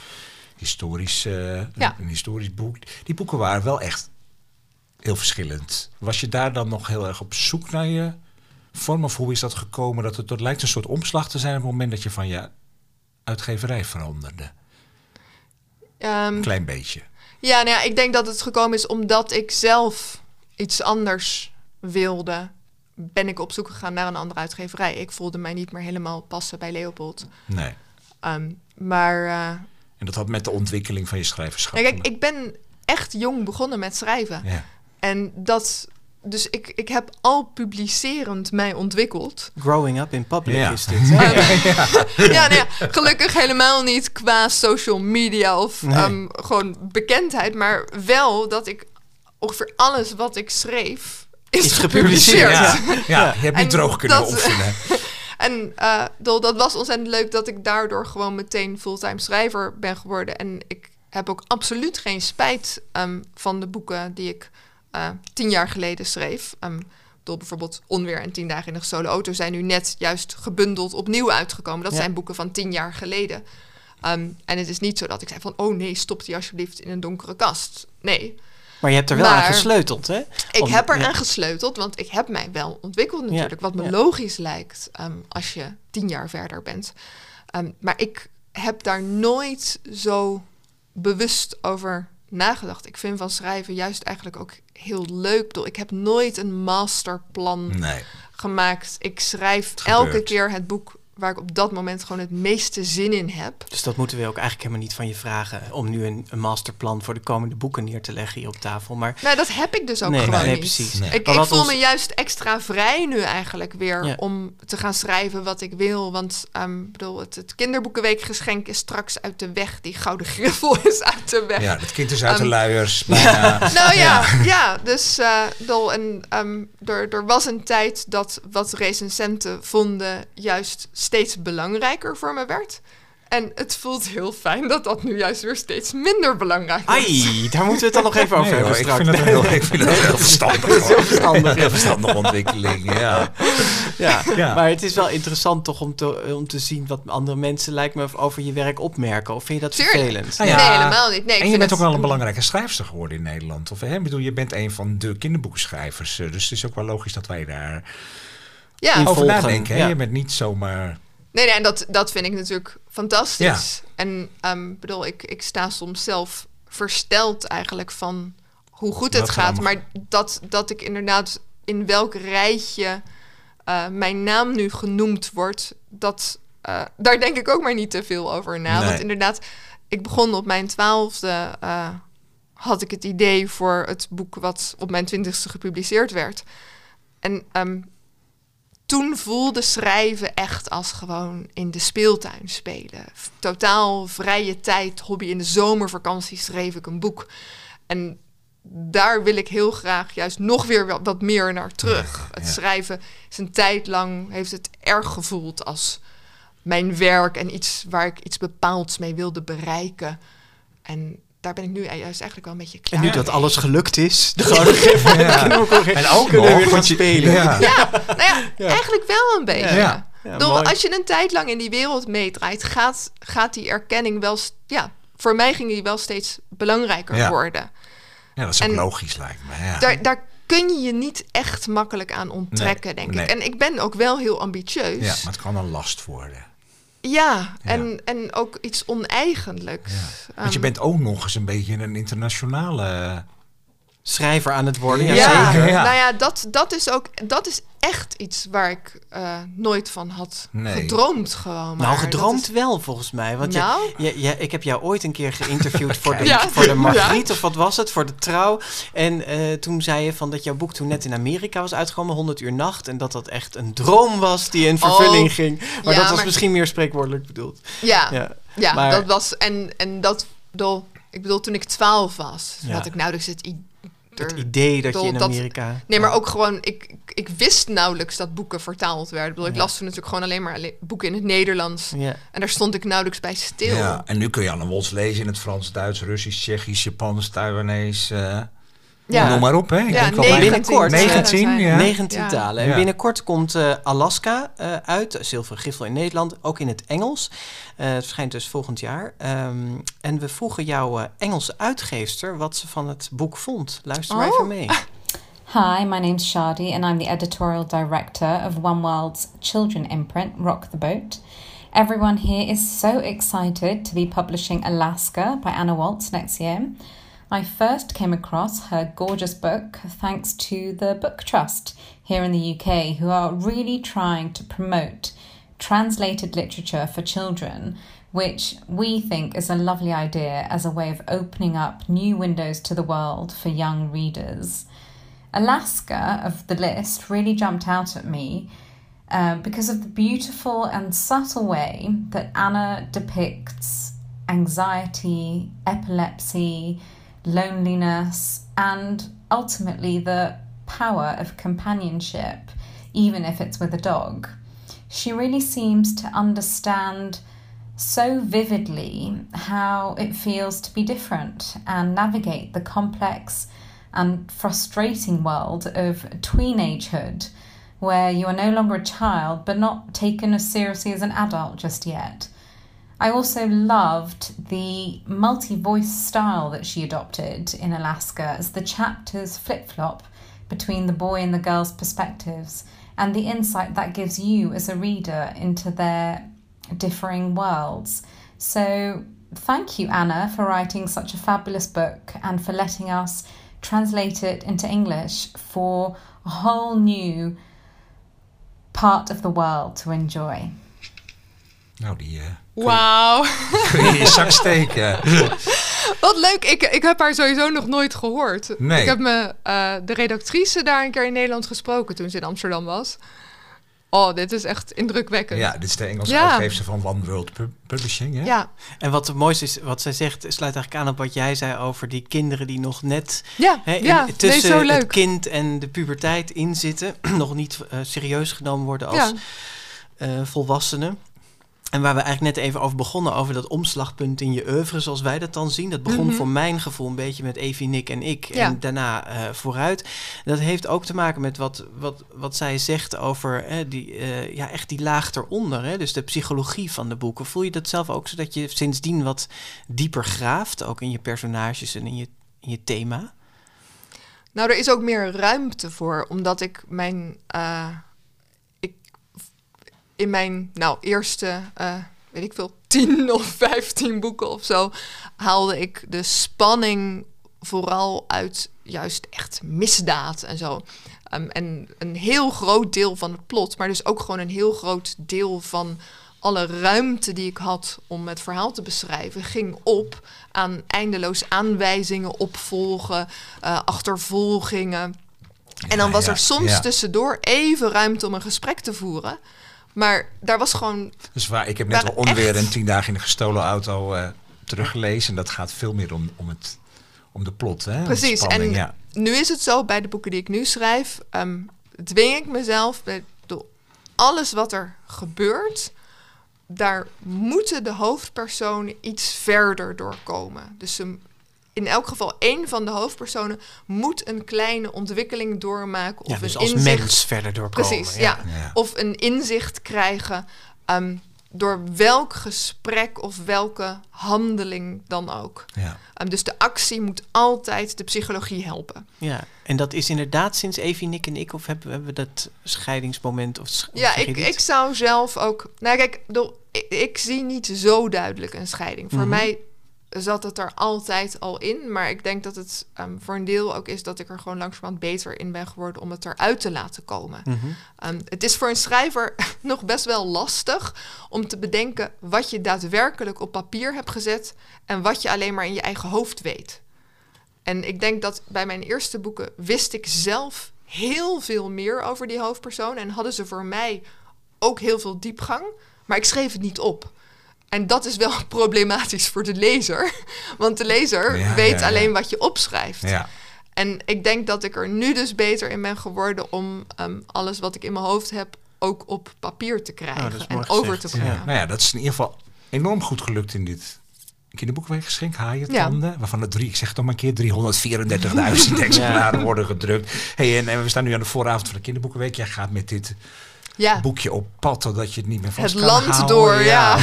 historisch, eh, Ja. een historisch boek. Die boeken waren wel echt heel verschillend. Was je daar dan nog heel erg op zoek naar je vorm? Of hoe is dat gekomen? Dat het, het lijkt een soort omslag te zijn op het moment dat je van je uitgeverij veranderde. Ehm, Een klein beetje. ja, nou ja, ik denk dat het gekomen is omdat ik zelf iets anders wilde. Ben ik op zoek gegaan naar een andere uitgeverij. Ik voelde mij niet meer helemaal passen bij Leopold. Nee. Ehm, maar eh, En dat had met de ontwikkeling van je schrijverschap. ja, kijk, ik ben echt jong begonnen met schrijven. Ja. En dat... Dus ik, ik heb al publicerend mij ontwikkeld. Growing up in public Ja. is dit. hè? ja, nou ja, gelukkig helemaal niet qua social media of Nee. ehm, gewoon bekendheid, maar wel dat ik ongeveer alles wat ik schreef is, Is gepubliceerd, gepubliceerd. Ja, Ja. je hebt niet droog kunnen dat- oefenen. En eh, dol, dat was ontzettend leuk dat ik daardoor gewoon meteen fulltime schrijver ben geworden. En ik heb ook absoluut geen spijt ehm, van de boeken die ik eh, tien jaar geleden schreef. Ehm, door bijvoorbeeld Onweer en Tien dagen in de gestolen auto zijn nu net juist gebundeld opnieuw uitgekomen. Dat Ja. zijn boeken van tien jaar geleden. Ehm, en het is niet zo dat ik zei van, oh nee, stop die alsjeblieft in een donkere kast. Nee, Maar je hebt er wel aan gesleuteld, hè? ik Om- heb er ja. aan gesleuteld, want ik heb mij wel ontwikkeld Ja, natuurlijk. Wat me logisch lijkt ehm, als je tien jaar verder bent. Maar ik heb daar nooit zo bewust over nagedacht. Ik vind van schrijven juist eigenlijk ook heel leuk. Ik heb nooit een masterplan Nee. gemaakt. Ik schrijf elke keer het boek waar ik op dat moment gewoon het meeste zin in heb. Dus dat moeten we ook eigenlijk helemaal niet van je vragen... om nu een, een masterplan voor de komende boeken neer te leggen hier op tafel. Maar Nou, dat heb ik dus ook nee, gewoon nee, niet. precies. Nee. Ik, ik voel ons- me juist extra vrij nu eigenlijk weer Ja. om te gaan schrijven wat ik wil. Want ehm, ik bedoel, het, het kinderboekenweekgeschenk is straks uit de weg. Die gouden griffel is uit de weg. Ja, het kind is uit de Ehm, luiers. Bijna. Nou ja, ja. dus eh, dol, en, ehm, er, er was een tijd dat wat recensenten vonden juist steeds belangrijker voor me werd. En het voelt heel fijn dat dat nu juist weer steeds minder belangrijk is. Ai, daar moeten we het dan nog even over Nee, hebben ik straks. vind het een heel, ik vind het heel verstandig. Dat is heel verstandig. Heel verstandige ontwikkeling, ja. Ja, Ja. maar het is wel interessant toch om te, om te zien wat andere mensen, lijkt me, over je werk opmerken. Of vind je dat Tuurlijk. vervelend? Nou ja, Nee, helemaal niet. Nee, en je bent ook wel een belangrijke schrijfster geworden in Nederland. Of, hè? Ik bedoel, je bent een van de kinderboekenschrijvers. eh, Dus het is ook wel logisch dat wij daar Ja, In- over Volgen, nadenken. hè? ja. Je bent niet zomaar... Nee, nee, en dat, dat vind ik natuurlijk fantastisch. En ehm bedoel, ik, ik sta soms zelf versteld eigenlijk van hoe goed het gaat. Maar dat, dat ik inderdaad in welk rijtje eh, mijn naam nu genoemd wordt, dat, eh, daar denk ik ook maar niet te veel over na. Nee. Want inderdaad, ik begon op mijn twaalfde, eh, had ik het idee voor het boek wat op mijn twintigste gepubliceerd werd. En ehm, toen voelde schrijven echt als gewoon in de speeltuin spelen. Totaal vrije tijd, hobby. In de zomervakantie schreef ik een boek. En daar wil ik heel graag juist nog weer wat, wat meer naar terug. Het ja. schrijven is een tijd lang, heeft het erg gevoeld als mijn werk en iets waar ik iets bepaalds mee wilde bereiken. En daar ben ik nu juist eigenlijk wel een beetje En klaar nu dat alles gelukt is, de. En ook kunnen weer gaan spelen. Ja. Ja, nou ja, eigenlijk wel een beetje. Mooi. als je een tijd lang in die wereld meedraait, gaat, gaat die erkenning wel... Ja, voor mij ging die wel steeds belangrijker Ja. worden. Ja, dat is ook En- logisch, lijkt me. Ja. Daar, daar kun je je niet echt makkelijk aan onttrekken, denk nee. ik. En ik ben ook wel heel ambitieus. ja, maar het kan een last worden. Ja, en, en ook iets oneigenlijks. Want je Ehm, bent ook nog eens een beetje een internationale... Schrijver aan het worden, Ja, zeker. ja. nou ja, dat, dat is ook dat is echt iets waar ik eh, nooit van had Nee. gedroomd gewoon. maar. Nou, gedroomd is- wel volgens mij. Want je- Nou? je, je, ik heb jou ooit een keer geïnterviewd voor de, Ja. voor de Margriet, Ja. of wat was het, voor de trouw. En eh, toen zei je van dat jouw boek toen net in Amerika was uitgekomen, 100 uur nacht. En dat dat echt een droom was die in vervulling Oh, ging. Maar ja, dat was maar- misschien meer spreekwoordelijk bedoeld. Ja, Ja. ja, maar- dat was. En, en dat bedoel, ik bedoel, toen ik 12 was, Ja. had ik nauwelijks het idee. Het idee dat je in dat- Amerika... Nee, maar ook gewoon, ik, ik, wist nauwelijks dat boeken vertaald werden. Ik, bedoel, ik Ja. las toen natuurlijk gewoon alleen maar boeken in het Nederlands. Ja. En daar stond ik nauwelijks bij stil. Ja, en nu kun je Anne Woltz lezen in het Frans, Duits, Russisch, Tsjechisch, Japans, Taiwanese. eh Ja. Noem maar op, hè? Ik Ja, denk al 19 binnenkort. talen 19, zijn er. ja. 19 Ja. talen. En binnenkort komt eh, Alaska eh, uit, Zilveren in Nederland, ook in het Engels. Eh, het verschijnt dus volgend jaar. Ehm, en we vroegen jouw Engelse uitgeefster wat ze van het boek vond. Luister maar Oh. even mee. Hi, my name's Shadi, and I'm the editorial director of One World's children imprint, Rock the Boat. Everyone here is so excited to be publishing Alaska by Anna Waltz next year. I first came across her gorgeous book thanks to the Book Trust here in the UK, who are really trying to promote translated literature for children, which we think is a lovely idea as a way of opening up new windows to the world for young readers. Alaska of the list really jumped out at me uh, because of the beautiful and subtle way that Anna depicts anxiety, epilepsy, loneliness, and ultimately the power of companionship, even if it's with a dog. She really seems to understand so vividly how it feels to be different and navigate the complex and frustrating world of teenagehood, where you are no longer a child but not taken as seriously as an adult just yet. I also loved the multi voice style that she adopted in Alaska as the chapters flip flop between the boy and the girl's perspectives, and the insight that gives you as a reader into their differing worlds. So, thank you, Anna, for writing such a fabulous book and for letting us translate it into English for a whole new part of the world to enjoy. Die eh, Wauw. kun je in je zak steken. Wat leuk. Ik, ik heb haar sowieso nog nooit gehoord. Nee. Ik heb me, eh, de redactrice daar een keer in Nederland gesproken toen ze in Amsterdam was. Oh, dit is echt indrukwekkend. Ja, dit is de Engelse Ja. uitgeefster van One World Pub- Publishing. Hè? ja. En wat het mooiste is, wat zij zegt, sluit eigenlijk aan op wat jij zei over die kinderen die nog net Ja, hè, in- ja. Nee, tussen het kind en de puberteit inzitten, nog niet eh, serieus genomen worden als Ja. eh, volwassenen. En waar we eigenlijk net even over begonnen, over dat omslagpunt in je oeuvre, zoals wij dat dan zien. Dat begon Mhm. voor mijn gevoel een beetje met Evie, Nick en ik. Ja. En daarna eh, vooruit. Dat heeft ook te maken met wat, wat, wat zij zegt over hè, die, eh, ja, echt die laag eronder. Hè? Dus de psychologie van de boeken. Voel je dat zelf ook, zodat je sindsdien wat dieper graaft, ook in je personages en in je, in je thema? Nou, er is ook meer ruimte voor, omdat ik mijn. eh, in mijn nou, eerste, eh, weet ik veel, 10 of 15 boeken of zo, haalde ik de spanning vooral uit juist echt misdaad en zo. Ehm, en een heel groot deel van het plot, maar dus ook gewoon een heel groot deel van alle ruimte die ik had om het verhaal te beschrijven, ging op aan eindeloos aanwijzingen, opvolgen, eh, achtervolgingen. en dan was ja, er soms ja. tussendoor even ruimte om een gesprek te voeren. Maar daar was gewoon. Dus waar, ik heb net al onweer en tien dagen in een gestolen auto eh, teruggelezen. En dat gaat veel meer om, om, het, om de plot. Hè? Precies, spanning, en ja. Nu is het zo bij de boeken die ik nu schrijf, ehm, dwing ik mezelf door alles wat er gebeurt, daar moeten de hoofdpersonen iets verder doorkomen. Dus ze, in elk geval één van de hoofdpersonen moet een kleine ontwikkeling doormaken of Ja, dus een als inzicht. mens verder doorkomen. Precies, ja. Ja. Of een inzicht krijgen ehm, door welk gesprek of welke handeling dan ook. Ja. Ehm, dus de actie moet altijd de psychologie helpen. Ja, en dat is inderdaad sinds Evie, Nick en ik, of hebben, hebben we dat scheidingsmoment? Of sch- Ja, ik, ik zou zelf ook. Nou, kijk, door- ik, ik zie niet zo duidelijk een scheiding. Voor Mhm. mij zat het er altijd al in. Maar ik denk dat het ehm, voor een deel ook is dat ik er gewoon langzamerhand beter in ben geworden om het eruit te laten komen. Mhm. Ehm, het is voor een schrijver nog best wel lastig om te bedenken wat je daadwerkelijk op papier hebt gezet en wat je alleen maar in je eigen hoofd weet. En ik denk dat bij mijn eerste boeken wist ik zelf heel veel meer over die hoofdpersoon en hadden ze voor mij ook heel veel diepgang, maar ik schreef het niet op. En dat is wel problematisch voor de lezer, want de lezer Ja, weet ja, ja. alleen wat je opschrijft. Ja. En ik denk dat ik er nu dus beter in ben geworden om ehm, alles wat ik in mijn hoofd heb ook op papier te krijgen Oh, is en over gezegd, te ja. brengen. Nou ja, dat is in ieder geval enorm goed gelukt in dit kinderboekenweekgeschenk. Haaientanden. Waarvan er drie, ik zeg het nog maar een keer, 334.000 exemplaren worden gedrukt. Hey, en, en we staan nu aan de vooravond van de kinderboekenweek. Jij gaat met dit Ja, boekje op pad, totdat je het niet meer vast Het kan land houden. door, ja.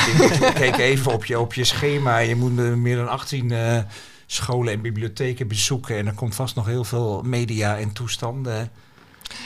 Keek even op je, op je schema. Je moet meer dan 18 eh, scholen en bibliotheken bezoeken. En er komt vast nog heel veel media en toestanden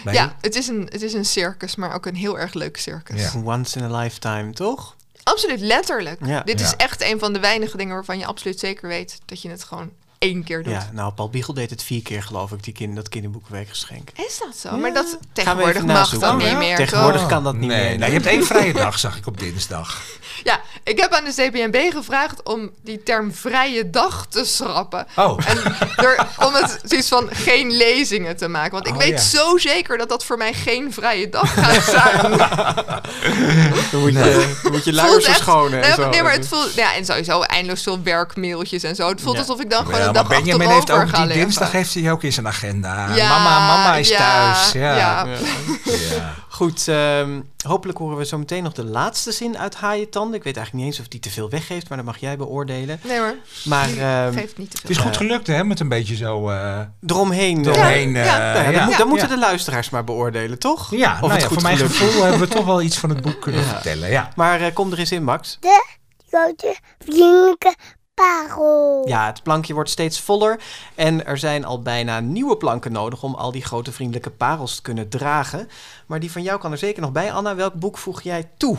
bij. ja het, is een, het is een circus, maar ook een heel erg leuk circus. Ja. Once in a lifetime, toch? Absoluut, letterlijk. Ja. Dit is echt een van de weinige dingen waarvan je absoluut zeker weet dat je het gewoon één keer doet. Ja, nou, Paul Biegel deed het vier keer, geloof ik, die kind, dat kinderboekenweekgeschenk. Is dat zo? Maar dat tegenwoordig mag dat niet meer. Tegenwoordig toch? kan dat niet nee, meer. nou, je hebt één vrije dag, zag ik op dinsdag. Ja, ik heb aan de CPNB gevraagd om die term vrije dag te schrappen. Oh, En er, om het zoiets van geen lezingen te maken. Want ik Oh, weet ja. zo zeker dat dat voor mij geen vrije dag gaat zijn. Dan moet je, dan moet je luiers verschonen. Nee, zo. nee, maar het voelt... Ja, en sowieso eindeloos veel werkmailtjes en zo. Het voelt Ja. alsof ik dan gewoon ja, een maar dag Benjamin heeft ook die dinsdag heeft hij ook in zijn agenda. Ja, mama, mama is ja, thuis. Ja. ja. Ja. Ja. Goed, ehm, hopelijk horen we zo meteen nog de laatste zin uit Haaientanden. Ik weet eigenlijk niet eens of die te veel weggeeft, maar dat mag jij beoordelen. Nee hoor, Maar ehm, geeft niet te Het veel. is goed Eh, gelukt, hè? Met een beetje zo... eh eromheen. doorheen. ja. Ja, nou ja, dat, moet- ja. dat moeten Ja. de luisteraars maar beoordelen, toch? Ja, Of nou het ja, goed voor mijn gelukt gevoel hebben we toch wel iets van het boek kunnen Ja. vertellen. Ja. Maar eh, kom er eens in, Max. De grote vriendelijke parel. Ja, het plankje wordt steeds voller en er zijn al bijna nieuwe planken nodig om al die grote vriendelijke parels te kunnen dragen. Maar die van jou kan er zeker nog bij. Anna, welk boek voeg jij toe?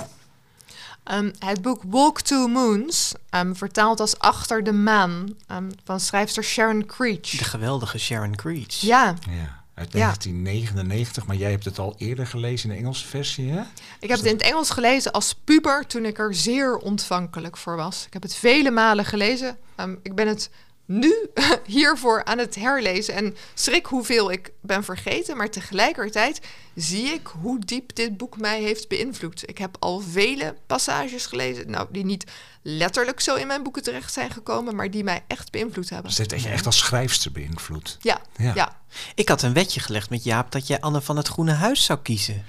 Ehm, het boek Walk Two Moons, ehm, vertaald als Achter de Maan, ehm, van schrijfster Sharon Creech. De geweldige Sharon Creech. Ja, ja. Uit Ja. 1999, maar jij hebt het al eerder gelezen in de Engelse versie, hè? ik heb het in het Engels gelezen als puber toen ik er zeer ontvankelijk voor was. Ik heb het vele malen gelezen. Ehm, ik ben het nu hiervoor aan het herlezen en schrik hoeveel ik ben vergeten, maar tegelijkertijd zie ik hoe diep dit boek mij heeft beïnvloed. Ik heb al vele passages gelezen, nou, die niet letterlijk zo in mijn boeken terecht zijn gekomen, maar die mij echt beïnvloed hebben. Dus het heeft je echt als schrijfster beïnvloed. Ja, Ja. ja. Ik had een wetje gelegd met Jaap dat jij Anne van het Groene Huis zou kiezen.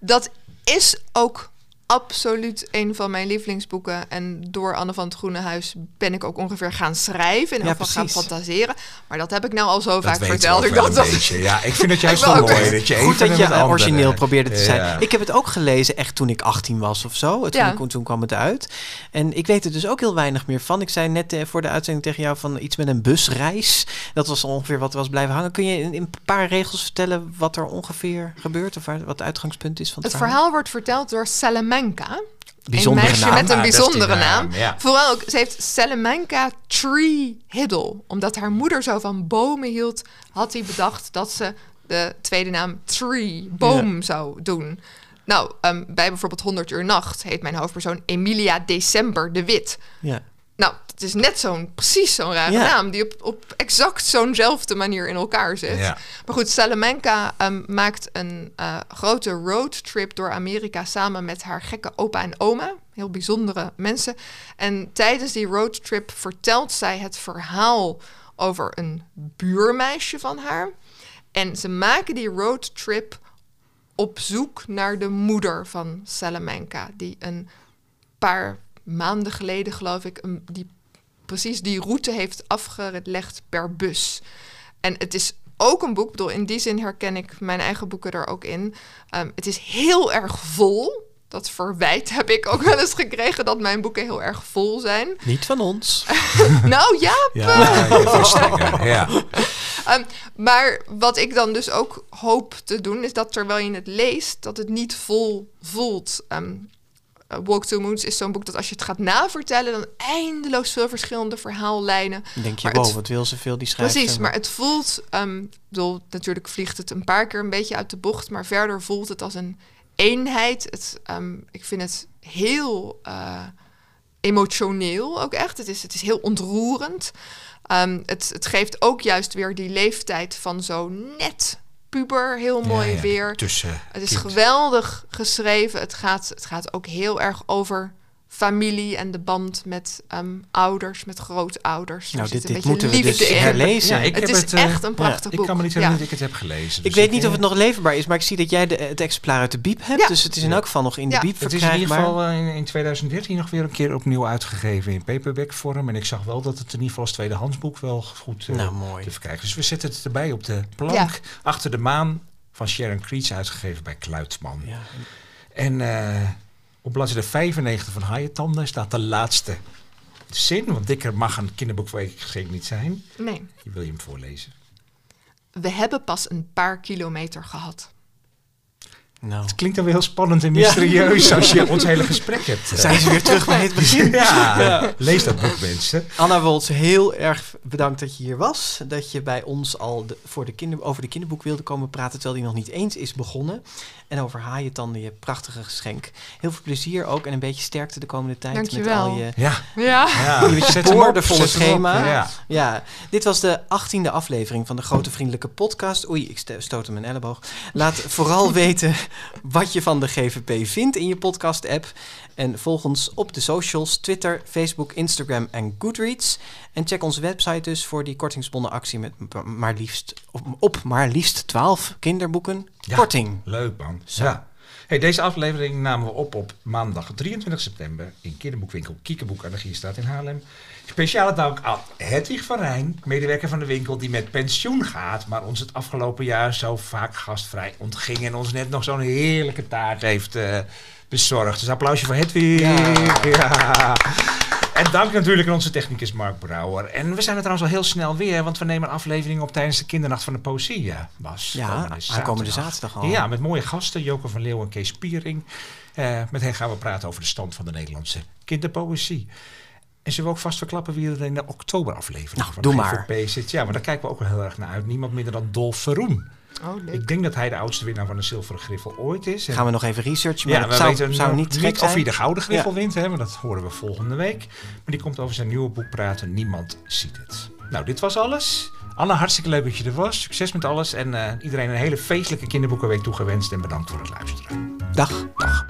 Dat is ook absoluut een van mijn lievelingsboeken. En door Anne van het Groene Huis ben ik ook ongeveer gaan schrijven. En Ja, gaan fantaseren. Maar dat heb ik nou al zo Dat vaak verteld. ik dat beetje. Ja, ik vind het juist wel mooi dat je Goed dat je origineel probeerde te zijn. Ja. Ik heb het ook gelezen echt toen ik 18 was of zo. Toen, Ja. ik- toen kwam het uit. En ik weet er dus ook heel weinig meer van. Ik zei net eh, voor de uitzending tegen jou van iets met een busreis. Dat was ongeveer wat er was blijven hangen. Kun je in, een paar regels vertellen wat er ongeveer gebeurt? Of waar- wat het uitgangspunt is van het, Het verhaal wordt verteld door Salamanca. Bijzondere een meisje naam. met een Ah, bijzondere naam, naam. ja. Vooral ook, ze heeft Salamanca Tree Hiddle. Omdat haar moeder zo van bomen hield, had hij bedacht dat ze de tweede naam Tree, boom, zou doen. Nou, ehm, bij bijvoorbeeld 100 uur nacht heet mijn hoofdpersoon Emilia December de Wit. Ja. Nou, het is net zo'n, precies zo'n rare Ja. naam die op, op exact zo'nzelfde manier in elkaar zit. Ja. Maar goed, Salamanca ehm, maakt een eh, grote roadtrip door Amerika samen met haar gekke opa en oma. Heel bijzondere mensen. En tijdens die roadtrip vertelt zij het verhaal over een buurmeisje van haar. En ze maken die roadtrip op zoek naar de moeder van Salamanca, die een paar maanden geleden, geloof ik, een, die precies die route heeft afgelegd per bus. En het is ook een boek, ik bedoel, in die zin herken ik mijn eigen boeken er ook in. Um, het is heel erg vol. Dat verwijt heb ik ook wel eens gekregen dat mijn boeken heel erg vol zijn. Niet van ons. nou ja, Ja. Ja. Um, maar wat ik dan dus ook hoop te doen, is dat terwijl je het leest, dat het niet vol voelt. Um, uh, Walk to Moons is zo'n boek dat als je het gaat navertellen, dan eindeloos veel verschillende verhaallijnen. Denk je, Maar wow, het- wat wil ze veel die schrijft. Precies, maar het voelt, um, bedoel, natuurlijk vliegt het een paar keer een beetje uit de bocht, maar verder voelt het als een eenheid. Het, um, ik vind het heel uh, emotioneel ook echt. Het is, het is heel ontroerend. Um, het, het geeft ook juist weer die leeftijd van zo net puber heel mooi Ja, ja, weer. Tussen Het is geweldig geschreven. Het gaat, het gaat ook heel erg over familie en de band met um, ouders, met grootouders. Nou, dit, dit moeten we dus in. herlezen. Ja, ik Het heb is het, eh, echt een prachtig Ik boek. kan me niet Ja. herinneren dat ik het heb gelezen. Ik dus weet niet of het nog leverbaar is, maar ik zie dat jij de, het exemplaar uit de Biep hebt. Ja. Dus het is in elk geval nog in de Ja. Biep Het is in ieder geval eh, in, in 2013 nog weer een keer opnieuw uitgegeven in paperback vorm. En ik zag wel dat het in ieder geval als tweedehandsboek wel goed eh, Nou, mooi. te verkrijgen. Dus we zetten het erbij op de plank. Ja. Achter de maan van Sharon Creech uitgegeven bij Kluitman. Ja. En eh, op bladzijde 95 van Haaientanden staat de laatste zin. Want dikker mag een kinderboekweek zeker niet zijn. Nee, Wil je hem voorlezen? we hebben pas een paar kilometer gehad. Nou. Het klinkt dan weer heel spannend en mysterieus als je ons hele gesprek hebt. Zijn ze weer terug bij het begin? Ja, lees dat boek mensen. Anna Woltz, heel erg bedankt dat je hier was. Dat je bij ons al de, voor de kinder, over de kinderboek wilde komen praten, terwijl die nog niet eens is begonnen. En over haaientanden, je prachtige geschenk. Heel veel plezier ook en een beetje sterkte de komende tijd. Met al je, Ja, Ja. ja. je Zet hem hem schema. Ja. Ja, dit was de achttiende aflevering van de Grote Vriendelijke Podcast. Oei, ik sto- stootte mijn elleboog. Laat vooral weten wat je van de GVP vindt in je podcast-app. En volg ons op de socials, Twitter, Facebook, Instagram en Goodreads. En check onze website dus voor die kortingsbonnen actie met maar liefst, op, op maar liefst 12 kinderboeken. Ja. Korting. Leuk man. Zo. Ja. Hey, deze aflevering namen we op op maandag 23 september in kinderboekwinkel Kiekeboek aan de Gierstraat in Haarlem. Speciale dank aan Hedwig van Rijn, medewerker van de winkel die met pensioen gaat, maar ons het afgelopen jaar zo vaak gastvrij ontging en ons net nog zo'n heerlijke taart heeft eh, bezorgd. Dus applausje voor Hedwig. Ja. Ja. En dank natuurlijk aan onze technicus Mark Brouwer. En we zijn er trouwens al heel snel weer, want we nemen een aflevering op tijdens de kindernacht van de poëzie, eh, Bas. Ja, aankomende zaterdag al. Ja, met mooie gasten, Joke van Leeuw en Kees Piering. Eh, met hen gaan we praten over de stand van de Nederlandse kinderpoëzie. En zullen we ook vast verklappen wie er in de oktoberaflevering Nou, van doe de maar. GVP zit? Ja, maar daar kijken we ook wel heel erg naar uit. Niemand minder dan Dolf Verroen. Oh, leuk. Ik denk dat hij de oudste winnaar van de zilveren griffel ooit is. En- Gaan we nog even researchen, maar ja, we zou, weten zou niet gek of hij de gouden griffel Ja. wint, hè, maar dat horen we volgende week. Maar die komt over zijn nieuwe boek praten. Niemand ziet het. Nou, dit was alles. Anna, hartstikke leuk dat je er was. Succes met alles. En eh, iedereen een hele feestelijke kinderboekenweek toegewenst. En bedankt voor het luisteren. Dag. Dag.